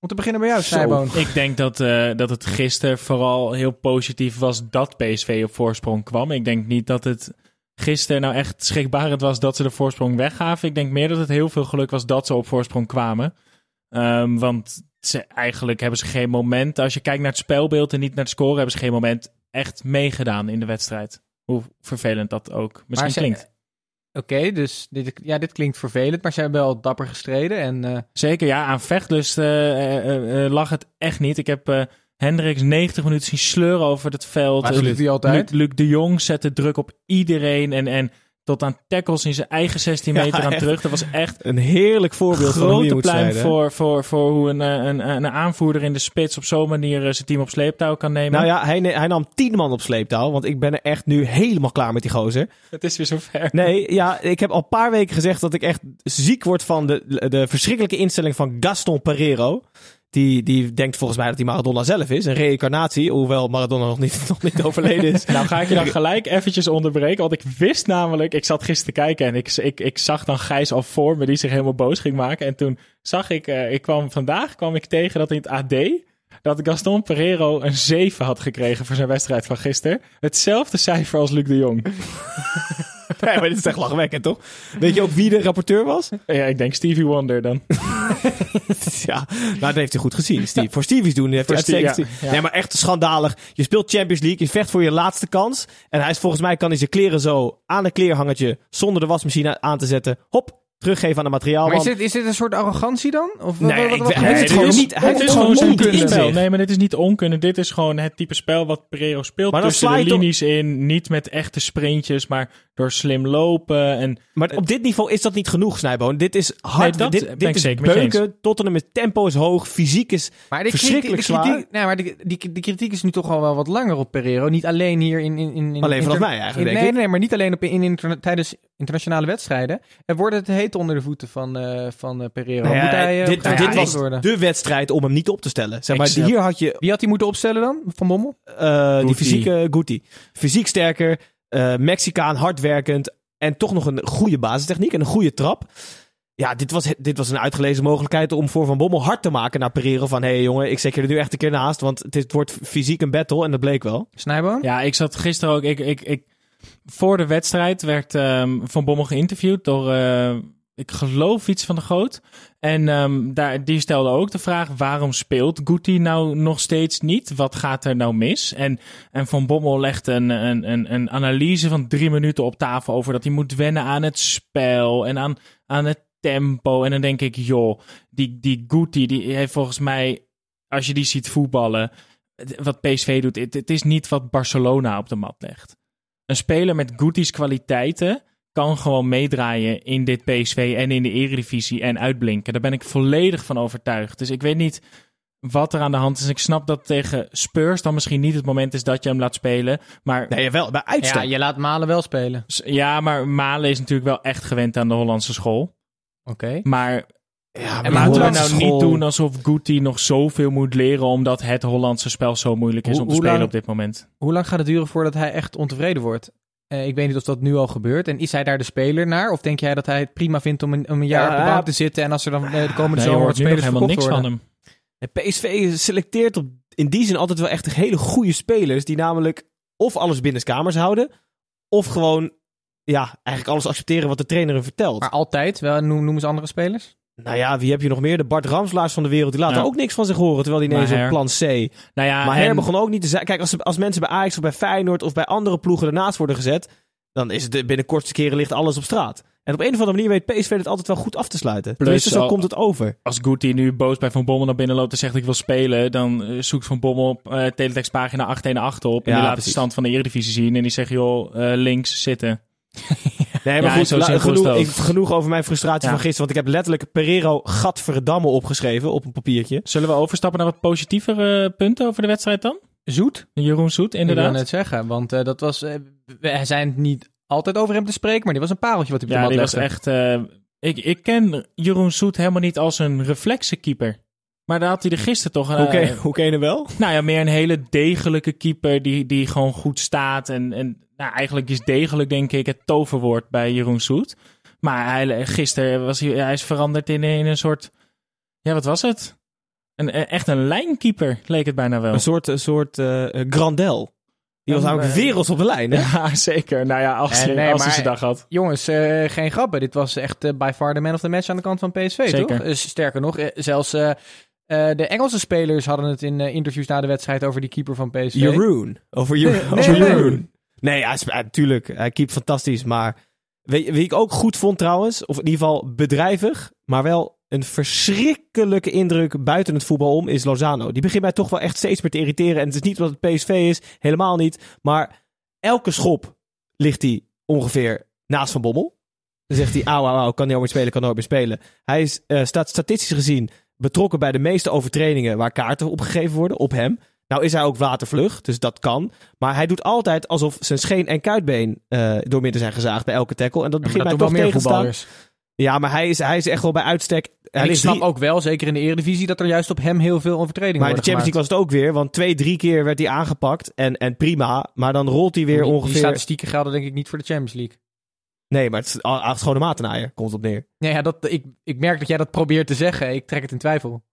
Om te beginnen bij jou, Snijboon. Ik denk dat, eh, dat het gisteren vooral heel positief was dat PSV op voorsprong kwam. Ik denk niet dat het gisteren nou echt schrikbarend was dat ze de voorsprong weggaven. Ik denk meer dat het heel veel geluk was dat ze op voorsprong kwamen. Ehm, want ze, eigenlijk hebben ze geen moment, als je kijkt naar het spelbeeld en niet naar het scoren, hebben ze geen moment echt meegedaan in de wedstrijd. Hoe vervelend dat ook misschien ze- klinkt. Oké, dus dit, ja, dit klinkt vervelend, maar ze hebben wel dapper gestreden. En eh, Zeker, ja, aan vechtlust eh, eh, eh, lag het echt niet. Ik heb eh Hendricks 90 minuten zien sleuren over het veld. Eh, altijd. Luc, Luc de Jong zette druk op iedereen en, en tot aan tackles in zijn eigen 16 Ja, meter aan echt. terug. Dat was echt Een heerlijk voorbeeld van hoe je grote pluim voor, voor, voor hoe een, eh, een, een aanvoerder in de spits op zo'n manier eh, zijn team op sleeptouw kan nemen. Nou ja, hij, hij nam tien man op sleeptouw. Want ik ben er echt nu helemaal klaar met die gozer. Het is weer zover. Nee, ja, ik heb al een paar weken gezegd dat ik echt ziek word van de, de verschrikkelijke instelling van Gaston Pereiro. Die, die denkt volgens mij dat hij Maradona zelf is. Een reïncarnatie, hoewel Maradona nog niet, nog niet overleden is. Nou ga ik je dan gelijk eventjes onderbreken. Want ik wist namelijk, ik zat gisteren te kijken en ik, ik, ik zag dan Gijs al voor me die zich helemaal boos ging maken. En toen zag ik, eh, ik kwam vandaag kwam ik tegen dat in het AD dat Gaston Pereiro een 7 had gekregen voor zijn wedstrijd van gisteren. Hetzelfde cijfer als Luc de Jong. Nee, maar dit is echt lachwekkend, toch? Weet je ook wie de rapporteur was? Ja, ik denk Stevie Wonder dan. ja, nou, dat heeft hij goed gezien. Steve. Voor Stevie's doen heeft hij Steve- ja, ja. Nee, maar echt schandalig. Je speelt Champions League, je vecht voor je laatste kans. En hij is volgens mij, kan hij zijn kleren zo aan een kleerhangertje, zonder de wasmachine aan te zetten, hop, teruggeven aan de materiaalman. maar is dit, is dit een soort arrogantie dan? Of Nee, wat, wat, ik- wat- hij wat- heeft het gewoon is- niet- hij heeft gewoon zijn spel. Nee, maar dit is niet onkunde. Dit is gewoon het type spel wat Pereiro speelt. Maar dan tussen de linies in. Niet met echte sprintjes, maar door slim lopen. En Maar op dit niveau is dat niet genoeg, Snijboon. Dit is hard. Nee, dat dit ben dit ik is zeker met je beuken. Tottenham met tempo is hoog. Fysiek is Maar de verschrikkelijk kritiek, de zwaar. kritiek, nee, maar de, die, die kritiek is nu toch al wel wat langer op Pereiro. Niet alleen hier in... in, in in- Alleen vanaf mij eigenlijk, in- denk nee, ik. nee, maar niet alleen op, in, tijdens internationale wedstrijden. Er wordt het heet onder de voeten van, eh, van eh, Pereiro. Nou ja, Moet hij, dit, dit was worden? de wedstrijd om hem niet op te stellen. Zeg maar, hier had je Wie had hij moeten opstellen dan? Van Bommel? eh, die fysieke Guti. Fysiek sterker, eh, Mexicaan, hardwerkend en toch nog een goede basistechniek en een goede trap. Ja, dit was, dit was een uitgelezen mogelijkheid om voor Van Bommel hard te maken naar Pereiro. Van, hé hey, jongen, ik zet je er nu echt een keer naast, want het, is- het wordt fysiek een battle en dat bleek wel. Snijboon? ja, ik zat gisteren ook. Ik, ik, ik, voor de wedstrijd werd ehm, Van Bommel geïnterviewd door, eh, ik geloof, iets van de Goot. En ehm, daar, die stelde ook de vraag: waarom speelt Guti nou nog steeds niet? Wat gaat er nou mis? En, en Van Bommel legt een, een, een, analyse van drie minuten op tafel over dat hij moet wennen aan het spel en aan, aan het tempo. En dan denk ik, joh, die, die Guti, die heeft volgens mij, als je die ziet voetballen, wat PSV doet, het, het is niet wat Barcelona op de mat legt. Een speler met Guti's kwaliteiten kan gewoon meedraaien in dit PSV en in de Eredivisie en uitblinken. Daar ben ik volledig van overtuigd. Dus ik weet niet wat er aan de hand is. Ik snap dat tegen Spurs dan misschien niet het moment is dat je hem laat spelen. Maar Nee, wel, bij uitstek. Ja, je laat Malen wel spelen. ja, maar Malen is natuurlijk wel echt gewend aan de Hollandse school. Oké. Maar Ja, en laten we nou school- niet doen alsof Guti nog zoveel moet leren omdat het Hollandse spel zo moeilijk is Hoe- om te spelen lang- op dit moment. Hoe lang gaat het duren voordat hij echt ontevreden wordt? Eh, ik weet niet of dat nu al gebeurt. En is hij daar de speler naar? Of denk jij dat hij het prima vindt om een, om een jaar Ja, op de bank te zitten... en als er dan eh, de komende zomer nog spelers helemaal niks worden? van hem. PSV selecteert op, in die zin altijd wel echt hele goede spelers. Die namelijk of alles binnenskamers houden. Of gewoon ja, eigenlijk alles accepteren wat de trainer hem vertelt. Maar altijd? Wel, noem, noem eens andere spelers. Nou ja, wie heb je nog meer? De Bart Ramslaars van de wereld. Die laten Ja. ook niks van zich horen. Terwijl die ineens op plan C. Nou ja, maar en- Her begon ook niet te zijn. Kijk, als, als mensen bij Ajax of bij Feyenoord of bij andere ploegen ernaast worden gezet. Dan is het binnen kortste keren ligt alles op straat. En op een of andere manier weet PSV het altijd wel goed af te sluiten. Tenminste, zo al- komt het over. als Guti nu boos bij Van Bommel naar binnen loopt en zegt ik wil spelen, dan eh, zoekt Van Bommel op eh teletextpagina 818 op en Ja, die laat precies. de stand van de Eredivisie zien en die zegt joh, eh, links zitten. Nee, maar Ja, goed, la- genoeg, ik, genoeg over mijn frustratie Ja. van gisteren. Want ik heb letterlijk Pereiro Gadverdamme opgeschreven op een papiertje. Zullen we overstappen naar wat positievere punten over de wedstrijd dan? Zoet? Jeroen Zoet, Ik wil inderdaad. net zeggen, want eh, dat was... eh, we zijn niet altijd over hem te spreken, maar die was een pareltje wat hij op de Ja, mat die was echt... eh, ik, ik ken Jeroen Zoet helemaal niet als een reflexenkeeper. Maar daar had hij er gisteren toch... Hoe eh, je- hoe ken je hem wel? Nou ja, meer een hele degelijke keeper die, die gewoon goed staat. En, en nou, eigenlijk is degelijk denk ik het toverwoord bij Jeroen Soet. Maar hij, gisteren was hij, hij is veranderd in, in een soort... Ja, wat was het? Een, een- echt een lijnkeeper leek het bijna wel. Een soort, een soort eh, eh, Grandel. Die was namelijk werelds op de lijn, hè? Ja, zeker. Nou ja, als, Eh, hij, nee, als hij zijn dag had. Jongens, eh, geen grappen. Dit was echt eh, by far de man of the match aan de kant van PSV, Zeker. toch? Dus sterker nog, eh, zelfs eh, eh, de Engelse spelers hadden het in eh, interviews na de wedstrijd over die keeper van PSV. Jeroen. Over Jeroen. Nee, over nee. Nee, hij is, natuurlijk. Hij keept fantastisch. Maar wie ik ook goed vond trouwens? Of in ieder geval bedrijvig. Maar wel een verschrikkelijke indruk buiten het voetbal om is Lozano. Die begint mij toch wel echt steeds meer te irriteren. En het is niet omdat het PSV is. Helemaal niet. Maar elke schop ligt hij ongeveer naast Van Bommel. Dan zegt hij, auw, auw, kan nooit meer spelen, kan nooit meer spelen. Hij is eh, staat statistisch gezien betrokken bij de meeste overtredingen waar kaarten opgegeven worden, op hem. Nou is hij ook watervlug, dus dat kan. Maar hij doet altijd alsof zijn scheen en kuitbeen eh door midden zijn gezaagd bij elke tackle. En dat Ja, maar begint dat mij toch tegen te. Ja, maar hij is, hij is echt wel bij uitstek... En Hij ik snap drie- ook wel, zeker in de Eredivisie, dat er juist op hem heel veel overtredingen maar in de Champions League was het ook weer, want twee, drie keer werd hij aangepakt. En, en prima, maar dan rolt hij weer. Die- ongeveer... Die statistieken gelden denk ik niet voor de Champions League. Nee, maar het is a- a- schone matenaaier, komt het op neer. Nee, ja, dat, ik, ik merk dat jij dat probeert te zeggen. Ik trek het in twijfel.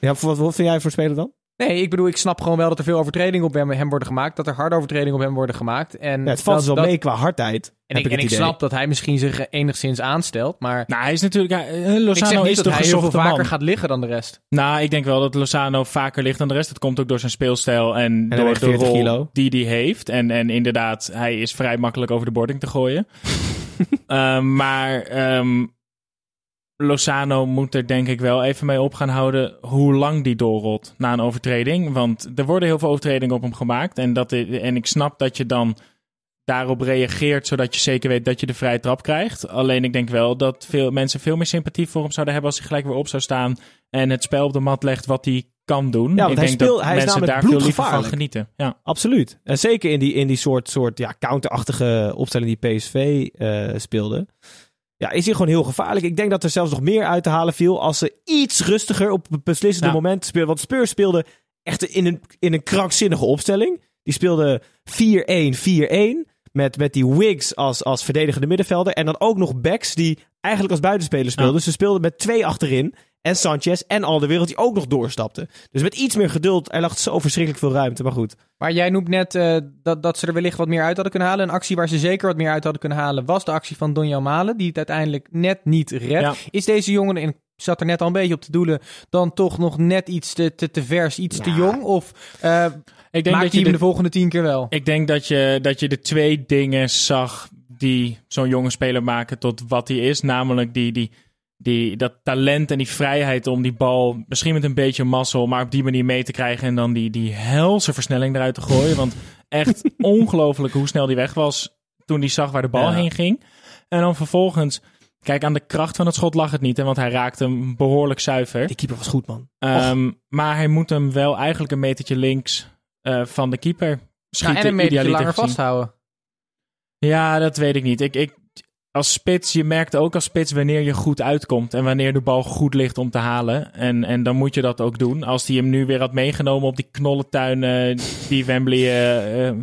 Ja, voor- wat, wat vind jij voor speler dan? Nee, ik bedoel, ik snap gewoon wel dat er veel overtredingen op hem, hem worden gemaakt. Dat er harde overtredingen op hem worden gemaakt. En Ja, het valt dat, dus wel dat- mee qua hardheid. En heb ik, en ik snap dat hij misschien zich enigszins aanstelt. Maar Nou, hij is natuurlijk... ja, eh, ik zeg Lozano niet is dat toch hij heel veel vaker man. gaat liggen dan de rest. Nou, ik denk wel dat Lozano vaker ligt dan de rest. Dat komt ook door zijn speelstijl en, door de 40 rol kilo. die hij heeft. En, en inderdaad, hij is vrij makkelijk over de boarding te gooien. Ehm, maar ehm, Lozano moet er denk ik wel even mee op gaan houden hoe lang die doorrolt na een overtreding. Want er worden heel veel overtredingen op hem gemaakt. En, dat, en ik snap dat je dan daarop reageert, zodat je zeker weet dat je de vrije trap krijgt. Alleen ik denk wel dat veel mensen veel meer sympathie voor hem zouden hebben als hij gelijk weer op zou staan en het spel op de mat legt wat hij kan doen. want ik hij denk dat hij is mensen namelijk daar veel liever van genieten. Ja. Absoluut. En zeker in die, in die soort, soort ja, counterachtige opstelling die PSV eh, speelde. Ja, is hij gewoon heel gevaarlijk. Ik denk dat er zelfs nog meer uit te halen viel als ze iets rustiger op het beslissende Ja. moment speelden. Want Spurs speelde echt in een, in een krankzinnige opstelling. Die speelde 4-1-4-1 met, met die Wiggs als, als verdedigende middenvelder. En dan ook nog backs die eigenlijk als buitenspeler speelden. Ja. Ze speelden met twee achterin. En Sanchez en Alderwereld die ook nog doorstapten. Dus met iets meer geduld, er lag zo verschrikkelijk veel ruimte. Maar goed. Maar jij noemt net eh, dat, dat ze er wellicht wat meer uit hadden kunnen halen. Een actie waar ze zeker wat meer uit hadden kunnen halen was de actie van Donjan Malen. Die het uiteindelijk net niet redt. Ja. Is deze jongen, en ik zat er net al een beetje op te doelen, dan toch nog net iets te, te, te vers, iets te jong? Of eh Ik denk maakt dat hij je hem de, de volgende tien keer wel? ik denk dat je, dat je de twee dingen zag die zo'n jonge speler maken tot wat hij is. Namelijk die, die, die, dat talent en die vrijheid om die bal misschien met een beetje mazzel, maar op die manier mee te krijgen. En dan die, die helse versnelling eruit te gooien. Want echt ongelooflijk hoe snel die weg was toen hij zag waar de bal Ja. heen ging. En dan vervolgens Kijk, aan de kracht van het schot lag het niet, hè, want hij raakte hem behoorlijk zuiver. Die keeper was goed, man. Ehm, maar hij moet hem wel eigenlijk een metertje links eh, van de keeper Nou, schieten. en een idealiter langer gezien. vasthouden. Ja, dat weet ik niet. Ik, ik, als spits, je merkt ook als spits wanneer je goed uitkomt en wanneer de bal goed ligt om te halen. En, en dan moet je dat ook doen. Als hij hem nu weer had meegenomen op die knollentuin eh, die Wembley eh, eh,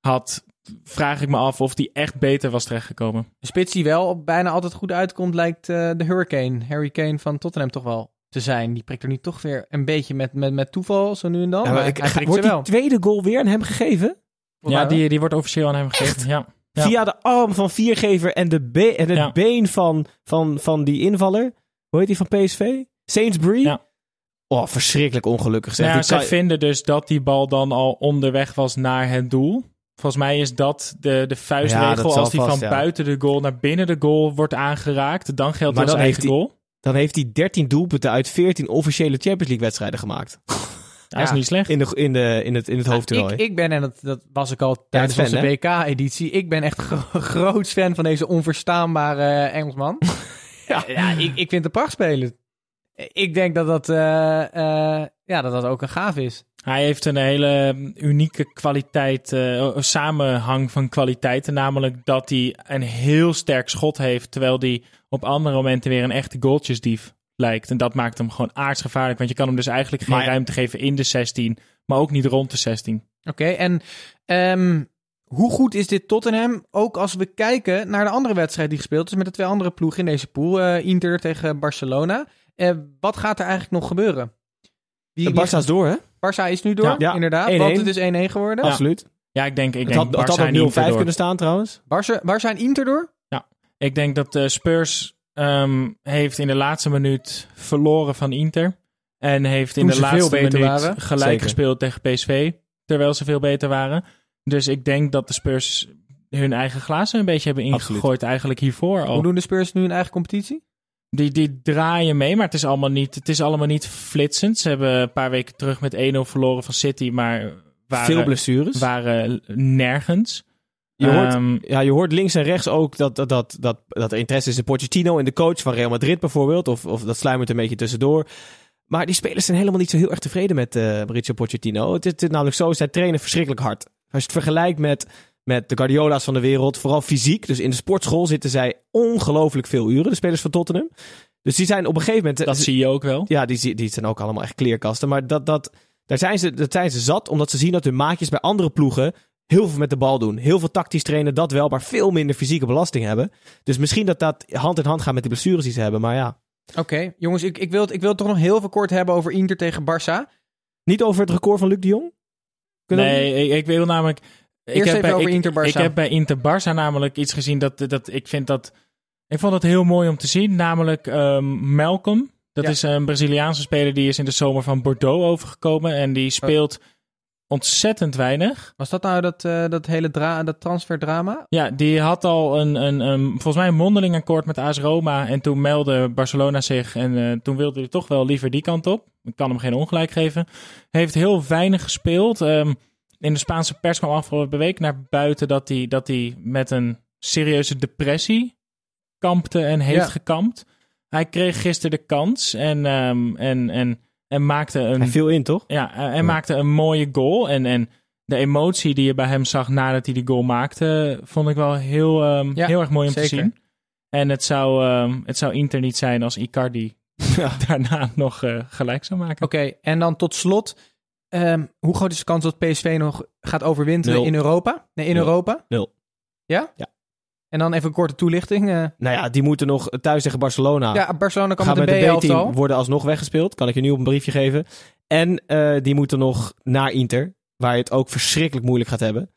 had, vraag ik me af of die echt beter was terechtgekomen. De spits die wel bijna altijd goed uitkomt, lijkt eh, de Hurricane. Harry Kane van Tottenham toch wel te zijn. Die prikt er nu toch weer een beetje met, met, met toeval, zo nu en dan. Ja, maar maar ik, hij ga- prikt wordt die tweede goal weer aan hem gegeven? Ja, die, die wordt officieel aan hem gegeven. Ja. Ja. Via de arm van Viergever en, de be- en het Ja. been van, van, van die invaller. Hoe heet die van PSV? Sainsbury? Ja. Oh, verschrikkelijk ongelukkig. Zeg. Zij kan- vinden dus dat die bal dan al onderweg was naar het doel. Volgens mij is dat de, de vuistregel. Als die vast, van ja. buiten de goal naar binnen de goal wordt aangeraakt, dan geldt Maar dat als eigen goal. Dan heeft hij 13 doelpunten uit 14 officiële Champions League wedstrijden gemaakt. Dat is Ja. niet slecht. In, de, in, de, in het, in het hoofdtoernooi. Ik, ik ben, en dat, dat was ik al tijdens onze hè? WK-editie, ik ben echt gro- groot fan van deze onverstaanbare Engelsman. ja, ik, ik vind het een prachtspeler. Ik denk dat dat, eh, eh, ja, dat dat ook een gaaf is. Hij heeft een hele unieke kwaliteit, eh, samenhang van kwaliteiten. Namelijk dat hij een heel sterk schot heeft, terwijl hij op andere momenten weer een echte goaltjesdief lijkt. En dat maakt hem gewoon aardsgevaarlijk, want je kan hem dus eigenlijk geen Maar- ruimte geven in de 16, maar ook niet rond de 16. Oké, en ehm, hoe goed is dit Tottenham? Ook als we kijken naar de andere wedstrijd die gespeeld is met de twee andere ploegen in deze pool. eh, Inter tegen Barcelona. Eh, wat gaat er eigenlijk nog gebeuren? Wie, De Barça is door, hè? Barça is nu door, Ja. Ja, inderdaad. 1-1. Want het is 1-1 geworden. Absoluut. Ja, ik denk, ik Het denk had, het had Barça en ook 0-5 Inter door. kunnen staan trouwens. Barça, Barça en Inter door? Ik denk dat eh, Spurs ehm, heeft in de laatste minuut verloren van Inter. En heeft in de laatste minuut waren. gelijk Zeker. gespeeld tegen PSV. Terwijl ze veel beter waren. Dus ik denk dat de Spurs hun eigen glazen een beetje hebben Absoluut. ingegooid eigenlijk hiervoor Hoe al. doen de Spurs nu hun eigen competitie? Die, die draaien mee, maar het is, allemaal niet, het is allemaal niet flitsend. Ze hebben een paar weken terug met 1-0 verloren van City, maar waren, Veel blessures. waren nergens. Je hoort, Ehm, ja, je hoort links en rechts ook dat, dat, dat, dat, dat er interesse is in Pochettino en de coach van Real Madrid bijvoorbeeld. Of, of dat sluimert een beetje tussendoor. Maar die spelers zijn helemaal niet zo heel erg tevreden met eh Mauricio Pochettino. Het is, het is namelijk zo, zij trainen verschrikkelijk hard. Als je het vergelijkt met, met de Guardiola's van de wereld, vooral fysiek. Dus in de sportschool zitten zij ongelooflijk veel uren, de spelers van Tottenham. Dus die zijn op een gegeven moment... dat zie je ook wel. Ja, die, die zijn ook allemaal echt kleerkasten. Maar dat, dat, daar zijn ze, dat zijn ze zat, omdat ze zien dat hun maatjes bij andere ploegen heel veel met de bal doen. Heel veel tactisch trainen, dat wel, maar veel minder fysieke belasting hebben. Dus misschien dat dat hand in hand gaat met die blessures die ze hebben. Maar ja, Oké, jongens, ik, ik, wil het, ik wil het toch nog heel veel kort hebben over Inter tegen Barça. niet over het record van Luc de Jong? Kunnen we- Nee, ik, ik wil namelijk. ik Eerst heb even bij, over ik, Inter-Barça. Ik heb bij Inter Barça namelijk iets gezien dat, dat ik vind dat. Ik vond het heel mooi om te zien. Namelijk ehm, Malcolm. Dat Ja. is een Braziliaanse speler die is in de zomer van Bordeaux overgekomen. En die speelt ontzettend weinig. Was dat nou dat, eh, dat hele dra dat transferdrama? Ja, die had al een, een, een, volgens mij een mondeling akkoord met AS Roma. En toen meldde Barcelona zich. En eh, toen wilde hij toch wel liever die kant op. Ik kan hem geen ongelijk geven. Heeft heel weinig gespeeld. Ehm, in de Spaanse pers kwam afgelopen week naar buiten dat hij, dat hij met een serieuze depressie kampte en heeft Ja. gekampt. Hij kreeg gisteren de kans en, ehm, en, en, en maakte een Hij viel in, toch? ja, eh, hij maakte een mooie goal. En, en de emotie die je bij hem zag nadat hij die goal maakte, vond ik wel heel, ehm, Ja, heel erg mooi om te zeker. zien. En het zou, ehm, het zou Inter niet zijn als Icardi Ja. daarna nog eh, gelijk zou maken. Oké, en dan tot slot. ehm, hoe groot is de kans dat PSV nog gaat overwinteren Nul. in Europa? Nee, in Nul. Europa? Nul. Ja? Ja. En dan even een korte toelichting. eh, Nou ja, die moeten nog thuis tegen Barcelona. ja, Barcelona kan gaan met een de. B-team worden alsnog weggespeeld. Kan ik je nu op een briefje geven. En eh, die moeten nog naar Inter. Waar je het ook verschrikkelijk moeilijk gaat hebben.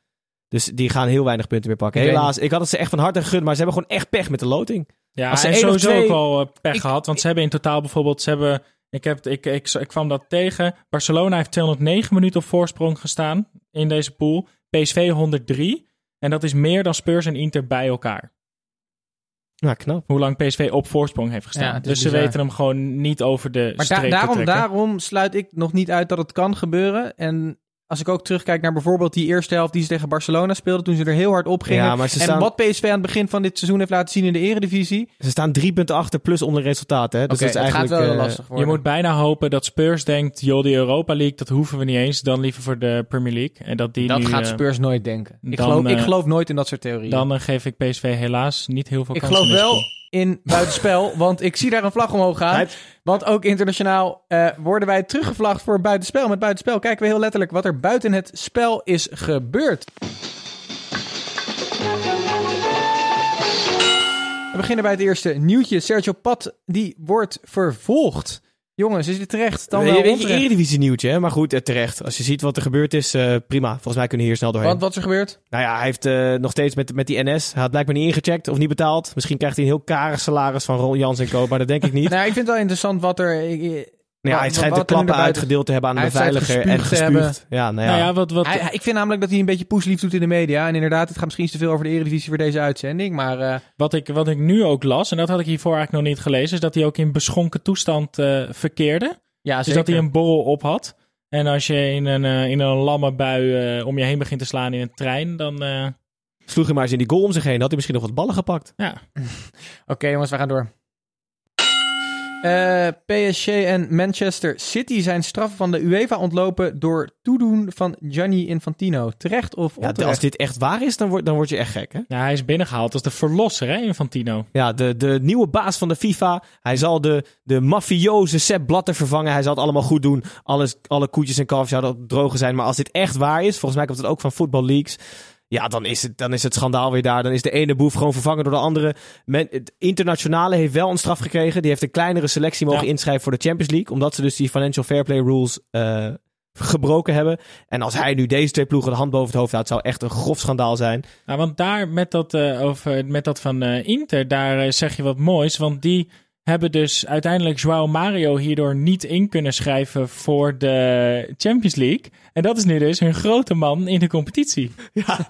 Dus die gaan heel weinig punten meer pakken. Helaas, ik had het ze echt van harte gegund. Maar ze hebben gewoon echt pech met de loting. Ja, Als ze en één of sowieso twee- ook al eh, pech Ik- gehad. Want ze hebben in totaal bijvoorbeeld, ze hebben, ik, heb, ik, ik, ik kwam dat tegen. Barcelona heeft 209 minuten op voorsprong gestaan in deze pool. PSV 103. En dat is meer dan Spurs en Inter bij elkaar. Nou, knap. hoe lang PSV op voorsprong heeft gestaan. Ja, dus ze bizar. weten hem gewoon niet over de Maar da- streep te daarom, trekken. daarom sluit ik nog niet uit dat het kan gebeuren. En als ik ook terugkijk naar bijvoorbeeld die eerste helft die ze tegen Barcelona speelden, toen ze er heel hard op gingen. Ja, maar ze en staan- wat PSV aan het begin van dit seizoen heeft laten zien in de eredivisie. Ze staan drie punten achter plus onder resultaten. Hè? Dus Oké, dat is het gaat eigenlijk, wel heel eh, lastig Je worden. moet bijna hopen dat Spurs denkt, joh, die Europa League, dat hoeven we niet eens. Dan liever voor de Premier League. En dat die dat nu, gaat eh, Spurs nooit denken. Ik, dan, geloof, ik eh, geloof nooit in dat soort theorieën. Dan geef ik PSV helaas niet heel veel ik kansen. geloof in deze wel. In buitenspel, want ik zie daar een vlag omhoog gaan. Want ook internationaal eh, worden wij teruggevlagd voor buitenspel. Met buitenspel kijken we heel letterlijk wat er buiten het spel is gebeurd. We beginnen bij het eerste nieuwtje. Sergio Pat, die wordt vervolgd. Jongens, is dit terecht? Dan wel weet je? Eredivisie nieuwtje, hè? maar goed, eh, terecht. Als je ziet wat er gebeurd is, eh, prima. Volgens mij kunnen we hier snel doorheen. Want wat is er gebeurd? Nou ja, hij heeft eh, nog steeds met, met die NS, hij had blijkbaar niet ingecheckt of niet betaald. Misschien krijgt hij een heel karig salaris van Ron Jans en Co, maar dat denk ik niet. Nou, ik vind het wel interessant wat er... ik- ja, hij schijnt de klappen uitgedeeld te hebben aan de beveiliger en gespuugd. Ja, nou ja. Nou ja, wat, wat, Hij, hij- ik vind namelijk dat hij een beetje poeslief doet in de media. En inderdaad, het gaat misschien te veel over de Eredivisie voor deze uitzending. Maar eh, Wat ik, wat ik nu ook las, en dat had ik hiervoor eigenlijk nog niet gelezen, is dat hij ook in beschonken toestand eh, verkeerde. ja, Dus dat hij een borrel op had. En als je in een, eh, in een lamme bui eh, om je heen begint te slaan in een trein, dan eh, Sloeg hij maar eens in die goal om zich heen, had hij misschien nog wat ballen gepakt. ja. Oké, jongens, we gaan door. Eh, PSG en Manchester City zijn straf van de UEFA ontlopen door toedoen van Gianni Infantino. Terecht of Ja, onterecht? als dit echt waar is, dan word, dan word je echt gek, hè? ja, hij is binnengehaald als de verlosser, hè, Infantino. Ja, de, de nieuwe baas van de FIFA. Hij zal de, de mafioze Sepp Blatter vervangen. Hij zal het allemaal goed doen. Alles, alle koetjes en kalfjes zouden drogen zijn. Maar als dit echt waar is, volgens mij komt het ook van Football Leagues. Ja, dan is, het, dan is het schandaal weer daar. Dan is de ene boef gewoon vervangen door de andere. Men, het internationale heeft wel een straf gekregen. Die heeft een kleinere selectie mogen Ja. inschrijven voor de Champions League. Omdat ze dus die financial fair play rules eh, gebroken hebben. En als hij nu deze twee ploegen de hand boven het hoofd houdt, zou echt een grof schandaal zijn. Nou, want daar met dat, eh, over, met dat van eh, Inter, daar zeg je wat moois. Want die hebben dus uiteindelijk Joao Mario hierdoor niet in kunnen schrijven voor de Champions League. En dat is nu dus hun grote man in de competitie. Ja,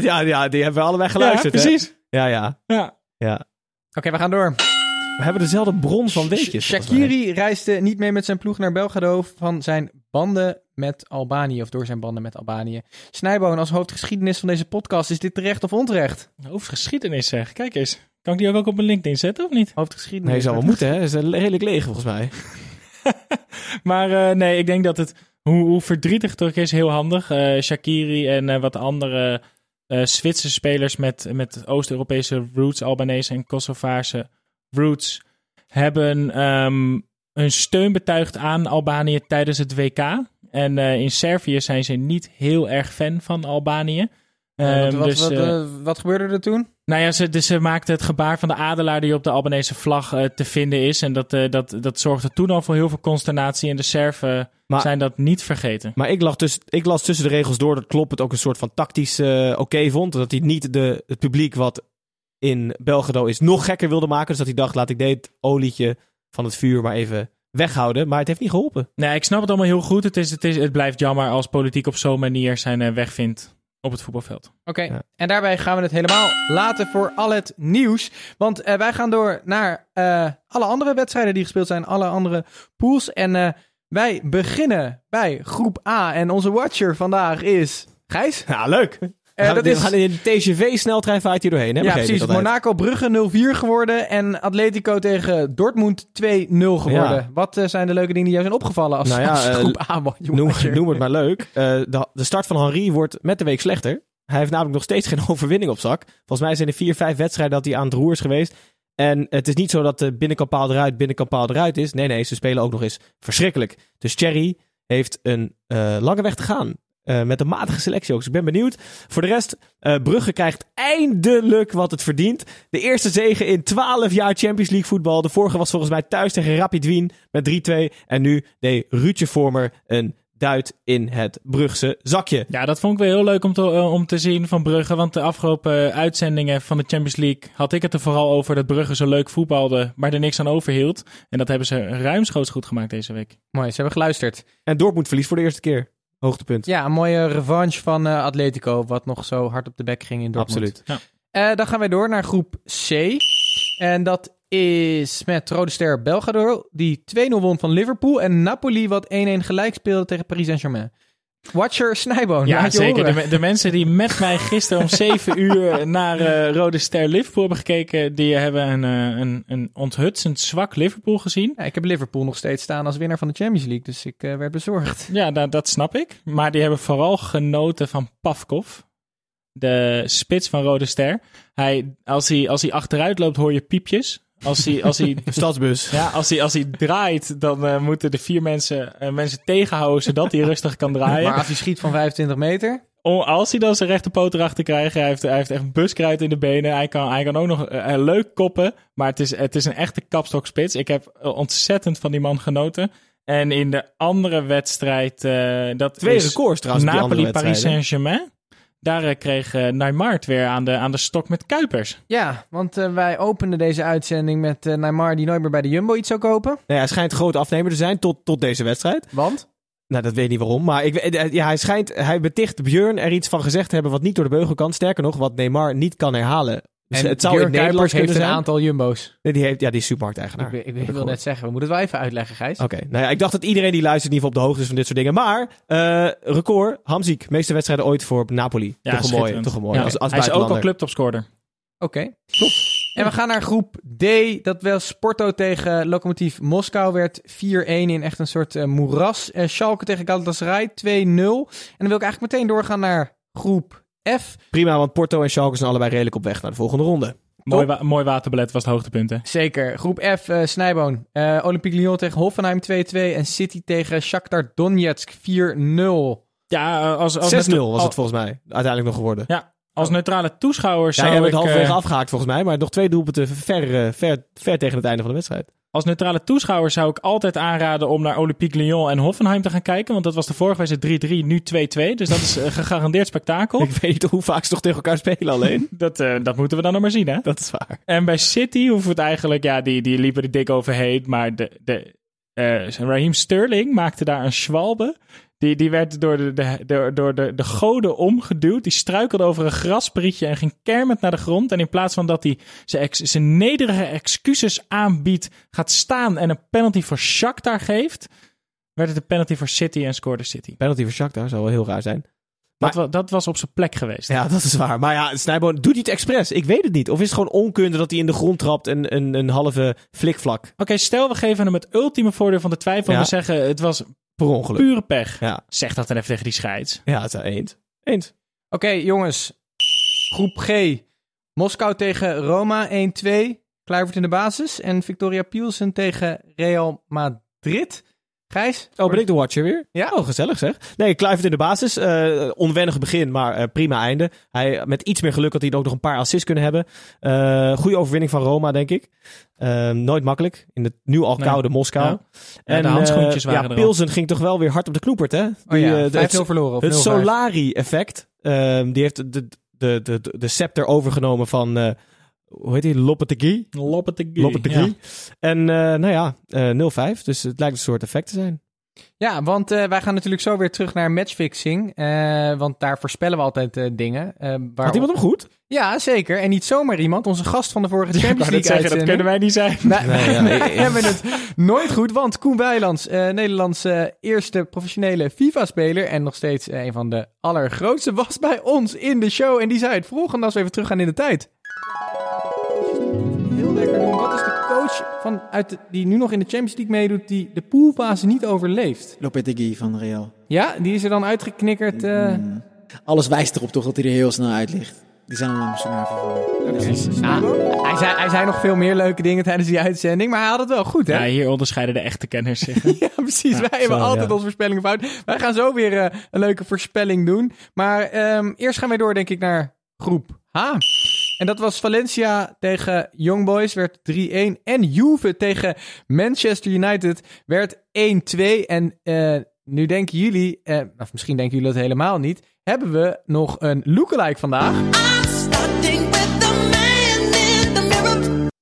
ja, ja die hebben we allebei geluisterd. ja, hè? precies. Ja, ja, Ja. ja. Oké, we gaan door. We hebben dezelfde bron van weetjes. Shakiri reisde niet mee met zijn ploeg naar Belgrado van zijn banden met Albanië. Of door zijn banden met Albanië. Snijboon, als hoofdgeschiedenis van deze podcast, is dit terecht of onterecht? Hoofdgeschiedenis zeg. Kijk eens. Kan ik die ook, ook op mijn LinkedIn zetten of niet? Hoofdgeschiedenis. Nee, zou wel moeten, hè? Dat is een redelijk leeg, volgens mij. Maar eh, nee, ik denk dat het, hoe, hoe verdrietig het ook is, heel handig. Eh, Shakiri en eh, wat andere eh Zwitserse spelers met, met Oost-Europese roots, Albanese en Kosovaarse roots, hebben ehm, hun steun betuigd aan Albanië tijdens het WK. En eh, in Servië zijn ze niet heel erg fan van Albanië. Eh, wat, Ehm, wat, dus, wat, wat gebeurde er toen? Nou ja, ze, dus ze maakte het gebaar van de adelaar die op de Albanese vlag eh, te vinden is. En dat, eh, dat, dat zorgde toen al voor heel veel consternatie. En de Serven Maar- zijn dat niet vergeten. Maar ik, lag dus, ik las tussen de regels door dat Klopp het ook een soort van tactisch eh, oké vond. Dat hij niet de, het publiek wat in Belgrado is nog gekker wilde maken. Dus dat hij dacht, laat ik dit olietje van het vuur maar even weghouden. Maar het heeft niet geholpen. Nee, ik snap het allemaal heel goed. Het, is, het, is, het blijft jammer als politiek op zo'n manier zijn weg vindt op het voetbalveld. Oké, Ja. en daarbij gaan we het helemaal laten voor al het nieuws. Want eh, wij gaan door naar eh, alle andere wedstrijden die gespeeld zijn, alle andere pools. En eh, wij beginnen bij groep A. En onze watcher vandaag is Gijs. Ja, leuk. Eh, we, dat we is- gaan in de TGV-sneltreinvaart hier doorheen. Hè? ja, precies. Monaco Brugge 0-4 geworden. En Atletico tegen Dortmund 2-0 geworden. Ja. Wat eh, zijn de leuke dingen die jou zijn opgevallen als, Nou ja, als eh, groep A watcher? Noem, noem het maar leuk. De, de start van Henri wordt met de week slechter. Hij heeft namelijk nog steeds geen overwinning op zak. Volgens mij zijn er vier, vijf wedstrijden dat hij aan het roer is geweest. En het is niet zo dat de binnenkant paal eruit, binnenkant paal eruit is. Nee, nee, ze spelen ook nog eens verschrikkelijk. Dus Thierry heeft een lange weg te gaan. Eh, met een matige selectie ook. Dus ik ben benieuwd. Voor de rest, eh, Brugge krijgt eindelijk wat het verdient. De eerste zege in 12 jaar Champions League voetbal. De vorige was volgens mij thuis tegen Rapid Wien met 3-2. En nu deed Ruudje Vormer een duit in het Brugse zakje. Ja, dat vond ik wel heel leuk om te, eh, om te zien van Brugge. Want de afgelopen uitzendingen van de Champions League had ik het er vooral over dat Brugge zo leuk voetbalde, maar er niks aan overhield. En dat hebben ze ruimschoots goed gemaakt deze week. Mooi, ze hebben geluisterd. En Dortmund verliest voor de eerste keer. Hoogtepunt. Ja, een mooie revanche van eh, Atletico, wat nog zo hard op de bek ging in Dortmund. Absoluut. Eh, dan gaan wij door naar groep C. En dat is met Rode Ster Belgrado, die 2-0 won van Liverpool. En Napoli, wat 1-1 gelijk speelde tegen Paris Saint-Germain. Watcher Snijboon. Ja, zeker. De, mensen die met mij gisteren om 7 uur naar eh, Rode Ster Liverpool hebben gekeken, die hebben een, eh, een, een onthutsend zwak Liverpool gezien. Ja, ik heb Liverpool nog steeds staan als winnaar van de Champions League, dus ik eh, werd bezorgd. Ja, dat, dat snap ik. Maar die hebben vooral genoten van Pavkov, de spits van Rode Ster. Hij, als, hij, als hij achteruit loopt, hoor je piepjes. Als hij, als hij, Stadsbus. ja, als hij, als hij draait, dan eh, moeten de vier mensen, eh, mensen tegenhouden zodat hij rustig kan draaien. Maar als hij schiet van 25 meter, Oh, als hij dan zijn rechterpoot erachter krijgt, hij heeft, hij heeft echt buskruid in de benen. Hij kan, hij kan ook nog eh, leuk koppen, maar het is, het is een echte kapstokspits. Ik heb ontzettend van die man genoten. En in de andere wedstrijd, dat Twee is records trouwens. Napoli-Paris. Saint-Germain. Daar eh, kreeg Neymar het weer aan de, aan de stok met Kuipers. Ja, want eh, wij openden deze uitzending met Neymar die nooit meer bij de Jumbo iets zou kopen. Nee, hij schijnt groot afnemer te zijn tot, tot deze wedstrijd. Want? Nou, dat weet ik niet waarom. Maar ik, ja, hij schijnt, hij beticht Björn er iets van gezegd te hebben wat niet door de beugel kan. Sterker nog, wat Neymar niet kan herhalen. Dus en het zou in Kuipers heeft een zijn. aantal Jumbo's. Nee, die, heeft, ja, die is supermarkteigenaar. ik, ik, ik wil net zeggen, we moeten het wel even uitleggen, Gijs. Oké, nou ja, ik dacht dat iedereen die luistert in ieder geval op de hoogte is van dit soort dingen. Maar, eh, record, Hamziek, meeste wedstrijden ooit voor Napoli. Ja, toch een mooie, toch een mooie. Ja, Als, als hij is ook al clubtopscorer. Oké, top. En we gaan naar groep D. Dat was Porto tegen Lokomotief Moskou. Werd 4-1 in echt een soort eh, moeras. Eh Schalke tegen Galatasaray 2-0. En dan wil ik eigenlijk meteen doorgaan naar groep F. Prima, want Porto en Schalke zijn allebei redelijk op weg naar de volgende ronde. Mooi, wa mooi waterbelet was het hoogtepunt, hè? Zeker. Groep F, eh Snijboon. Eh Olympique Lyon tegen Hoffenheim 2-2. En City tegen Shakhtar Donetsk 4-0. Ja, eh, als, als, 6-0 neutra- was het volgens mij uiteindelijk nog geworden. Ja, als neutrale toeschouwer Ja, zou jij bent ik... halverwege eh, afgehaakt volgens mij, maar nog twee doelpunten ver, ver, ver tegen het einde van de wedstrijd. Als neutrale toeschouwer zou ik altijd aanraden om naar Olympique Lyon en Hoffenheim te gaan kijken. Want dat was de vorige wedstrijd 3-3, nu 2-2. Dus dat is een gegarandeerd spektakel. Ik weet niet hoe vaak ze toch tegen elkaar spelen alleen. Dat, eh, dat moeten we dan nog maar zien, hè? Dat is waar. En bij City hoeven we het eigenlijk... Ja, die, die liepen er dik overheen. Maar de, de, eh, Raheem Sterling maakte daar een schwalbe. Die, die werd door, de, de, door, door de, de goden omgeduwd. Die struikelde over een grasprietje en ging kermend naar de grond. En in plaats van dat hij zijn, ex, zijn nederige excuses aanbiedt... gaat staan en een penalty voor Shakhtar geeft... werd het een penalty voor City en scoorde City. Penalty voor Shakhtar zou wel heel raar zijn. Dat, wa- dat was op zijn plek geweest. Ja, dat is waar. Maar ja, Snijboon, doet hij het expres? Ik weet het niet. Of is het gewoon onkunde dat hij in de grond trapt en een, een halve flikvlak Oké, stel we geven hem het ultieme voordeel van de twijfel. En we zeggen het was per ongeluk? pure pech. Ja, Zeg dat dan even tegen die scheids. ja het is eens. Eens. Oké, jongens. Groep G. Moskou tegen Roma 1-2. Kluivert in de basis. En Victoria Pielsen tegen Real Madrid. Gijs? Oh, ben ik de watcher weer? Ja. Oh, gezellig zeg. Nee, Kluivert in de basis. Eh, onwennig begin, maar eh, prima einde. Hij, met iets meer geluk had hij ook nog een paar assists kunnen hebben. Eh goede overwinning van Roma, denk ik. Eh, nooit makkelijk. In het nu al Nee. koude Moskou. Ja. Ja, de handschoentjes waren ja, er al. Pilsen ging toch wel weer hard op de knoepert, hè? Oh ja, 5-0 het- verloren. Of Het 0-5. Solari-effect. ehm, die heeft de, de, de, de, de scepter overgenomen van, hoe heet die? Lopetegui. Lopetegui. Lopetegui. En eh, nou ja, eh 0-5. Dus het lijkt een soort effect te zijn. Ja, want eh, wij gaan natuurlijk zo weer terug naar matchfixing. want daar voorspellen we altijd dingen. waar Had iemand hem goed? Ja, zeker. En niet zomaar iemand. Onze gast van de vorige Champions League zeggen, dat kunnen wij niet zijn. Wij, Nee, ja, ja, ja. hebben het nooit goed, want Koen Weilands, Nederlands eh, eerste professionele FIFA-speler en nog steeds een van de allergrootste, was bij ons in de show. En die zei het volgende als we even teruggaan in de tijd. Heel lekker doen. Wat is de coach van, uit de- die nu nog in de Champions League meedoet, die de poolfase niet overleeft? Lopetegui van Real. Ja, die is er dan uitgeknikkerd. eh, Mm. Alles wijst erop toch dat hij er heel snel uit ligt. Die zijn al lang zo naar vervangen. nou, hij, zei, hij zei nog veel meer leuke dingen tijdens die uitzending, maar hij had het wel goed, hè? Ja, hier onderscheiden de echte kenners zich. Ja, precies. Wij hebben altijd ja. onze voorspellingen fout. Wij gaan zo weer eh, een leuke voorspelling doen. Maar ehm, eerst gaan wij door, denk ik, naar groep H. En dat was Valencia tegen Young Boys, werd 3-1. En Juve tegen Manchester United werd 1-2. En eh, nu denken jullie, eh, of misschien denken jullie dat helemaal niet, hebben we nog een lookalike vandaag.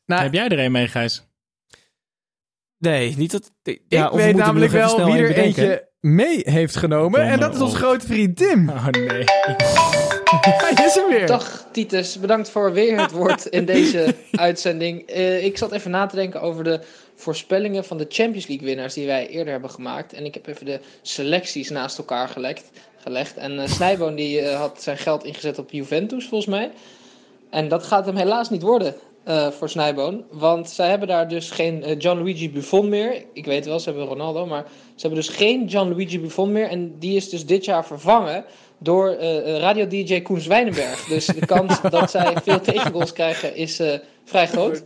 Nou, Heb jij er een mee, Gijs? Nee, niet dat... ik ja, weet namelijk wel wie er bedenken. eentje mee heeft genomen. En dat is onze grote vriend Tim. Oh nee. Hij is er weer. Dag Titus, bedankt voor weer het woord in deze uitzending. Eh, ik zat even na te denken over de voorspellingen van de Champions League winnaars die wij eerder hebben gemaakt. En ik heb even de selecties naast elkaar gelekt, gelegd. En eh Snijboon die eh, had zijn geld ingezet op Juventus volgens mij. En dat gaat hem helaas niet worden eh, voor Snijboon. Want zij hebben daar dus geen eh, Gianluigi Buffon meer. Ik weet wel, ze hebben Ronaldo. Maar ze hebben dus geen Gianluigi Buffon meer. En die is dus dit jaar vervangen door eh, radio-dj Koen Zwijnenberg. Dus de kans dat zij veel tegengoals krijgen is vrij groot.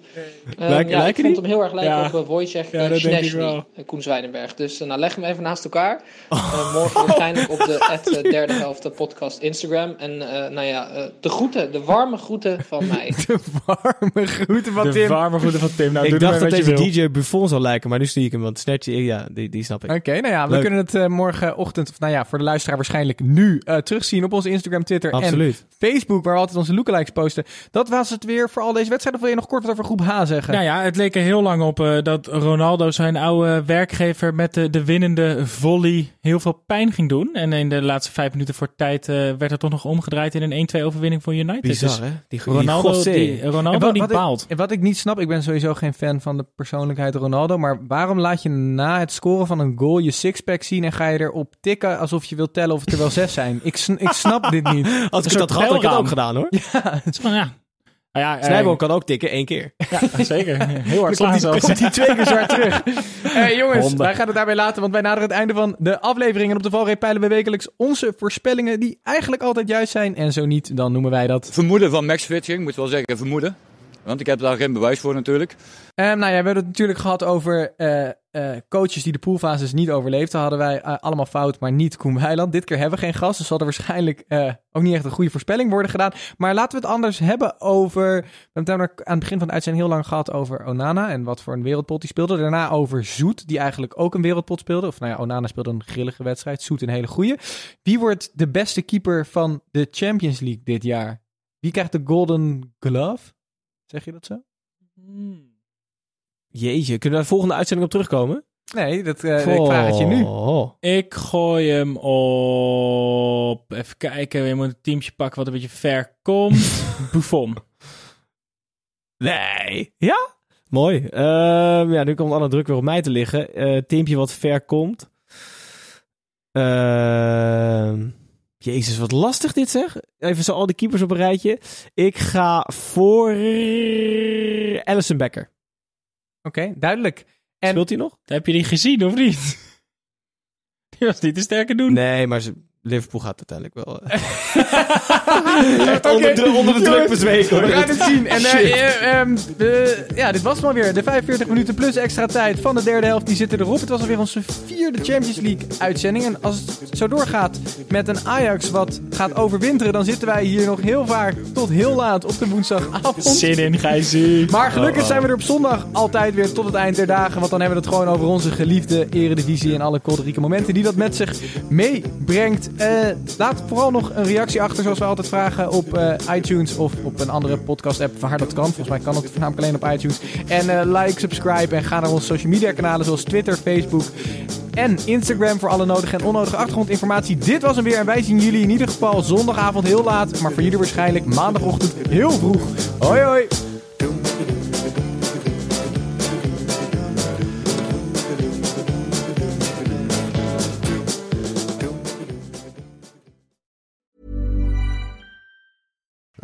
Eh, Lijken- ja, ik vond die? hem heel erg lijken Ja. op uh, Wojciech Ja, wel. Koen Zwijnenberg. Dus eh, nou, leg hem even naast elkaar. Eh, morgen waarschijnlijk op de at, eh, derde helft podcast Instagram. En eh, nou ja, eh, de groeten, de warme groeten van mij. De warme groeten van De Tim. warme groeten van Tim. Nou, ik doe dacht dat deze. DJ Buffon zou lijken, maar nu zie ik hem. Want Snatch, ja, die, die snap ik. Oké, nou ja, we kunnen het morgenochtend, of nou ja, voor de luisteraar waarschijnlijk nu eh, terugzien op onze Instagram, Twitter en. Facebook, waar we altijd onze lookalikes posten. Dat was het weer voor al deze wedstrijden. Je nog kort wat over groep H zeggen? Nou ja, het leek er heel lang op eh, dat Ronaldo zijn oude werkgever met de, de winnende volley heel veel pijn ging doen. En in de laatste vijf minuten voor tijd eh, werd het toch nog omgedraaid in een 1-2 overwinning voor United. Bizar, Dus hè? Die, die Ronaldo, José. die, Ronaldo En wat- die wat ik-. En wat ik niet snap, ik ben sowieso geen fan van de persoonlijkheid Ronaldo. Maar waarom laat je na het scoren van een goal je sixpack zien en ga je erop tikken alsof je wilt tellen of het er wel zes zijn? Ik, ik snap dit niet. Als ik dat had, had ik het ook gedaan hoor. Het is van, ja. Nou ja, eh, Snijboom kan ook tikken, één keer. Ja, zeker. Heel hard Dan slaan komt die, zelfs. komt die twee keer zwaar terug. Eh, jongens, Honden. wij gaan het daarbij laten, want wij naderen het einde van de aflevering. En op de valreep peilen we wekelijks onze voorspellingen die eigenlijk altijd juist zijn. En zo niet, dan noemen wij dat. Vermoeden van Max Fitching, moet wel zeggen vermoeden. Want ik heb daar geen bewijs voor natuurlijk. Eh, nou ja, we hebben het natuurlijk gehad over eh, eh, coaches die de poolfases niet overleefden. Hadden wij eh, allemaal fout, maar niet Koen Weiland. Dit keer hebben we geen gast, dus zal er waarschijnlijk eh, ook niet echt een goede voorspelling worden gedaan. Maar laten we het anders hebben over... We hebben het aan het begin van de uitzending heel lang gehad over Onana en wat voor een wereldpot die speelde. Daarna over Zoet, die eigenlijk ook een wereldpot speelde. Of nou ja, Onana speelde een grillige wedstrijd, Zoet een hele goede. Wie wordt de beste keeper van de Champions League dit jaar? Wie krijgt de Golden Glove? Zeg je dat zo? Jeetje, kunnen we daar volgende uitzending op terugkomen? Nee, dat, eh, ik vraag het je nu. Ik gooi hem op... Even kijken, je moet een teamje pakken wat een beetje ver komt. Buffon. Nee. Ja? Mooi. Ehm, ja, nu komt alle druk weer op mij te liggen. Eh teampje wat ver komt. Ehm, Jezus, wat lastig dit zeg. Even zo al die keepers op een rijtje. Ik ga voor Alison Becker. Oké, duidelijk. En Speelt hij nog? Heb je die gezien of niet? Die was niet te sterke doen. Nee, maar ze- Liverpool gaat uiteindelijk wel. eh. Oké, onder, de, onder de druk bezweken. hoor. We gaan het zien. En eh, eh, ehm, de- ja, dit was het maar weer. De 45 minuten plus extra tijd van de derde helft, die zitten erop. Het was alweer onze vierde Champions League uitzending. En als het zo doorgaat met een Ajax wat gaat overwinteren, dan zitten wij hier nog heel vaak tot heel laat op de woensdagavond. Zin in. Maar gelukkig zijn we er op zondag altijd weer tot het eind der dagen. Want dan hebben we het gewoon over onze geliefde eredivisie en alle kolderieke momenten die dat met zich meebrengt. Eh, laat vooral nog een reactie achter, zoals we altijd vragen, op eh, iTunes of op een andere podcast-app waar dat kan. Volgens mij kan het voornamelijk alleen op iTunes. En eh, like, subscribe en ga naar onze social media kanalen zoals Twitter, Facebook en Instagram voor alle nodige en onnodige achtergrondinformatie. Dit was hem weer en wij zien jullie in ieder geval zondagavond heel laat, maar voor jullie waarschijnlijk maandagochtend heel vroeg. Hoi hoi!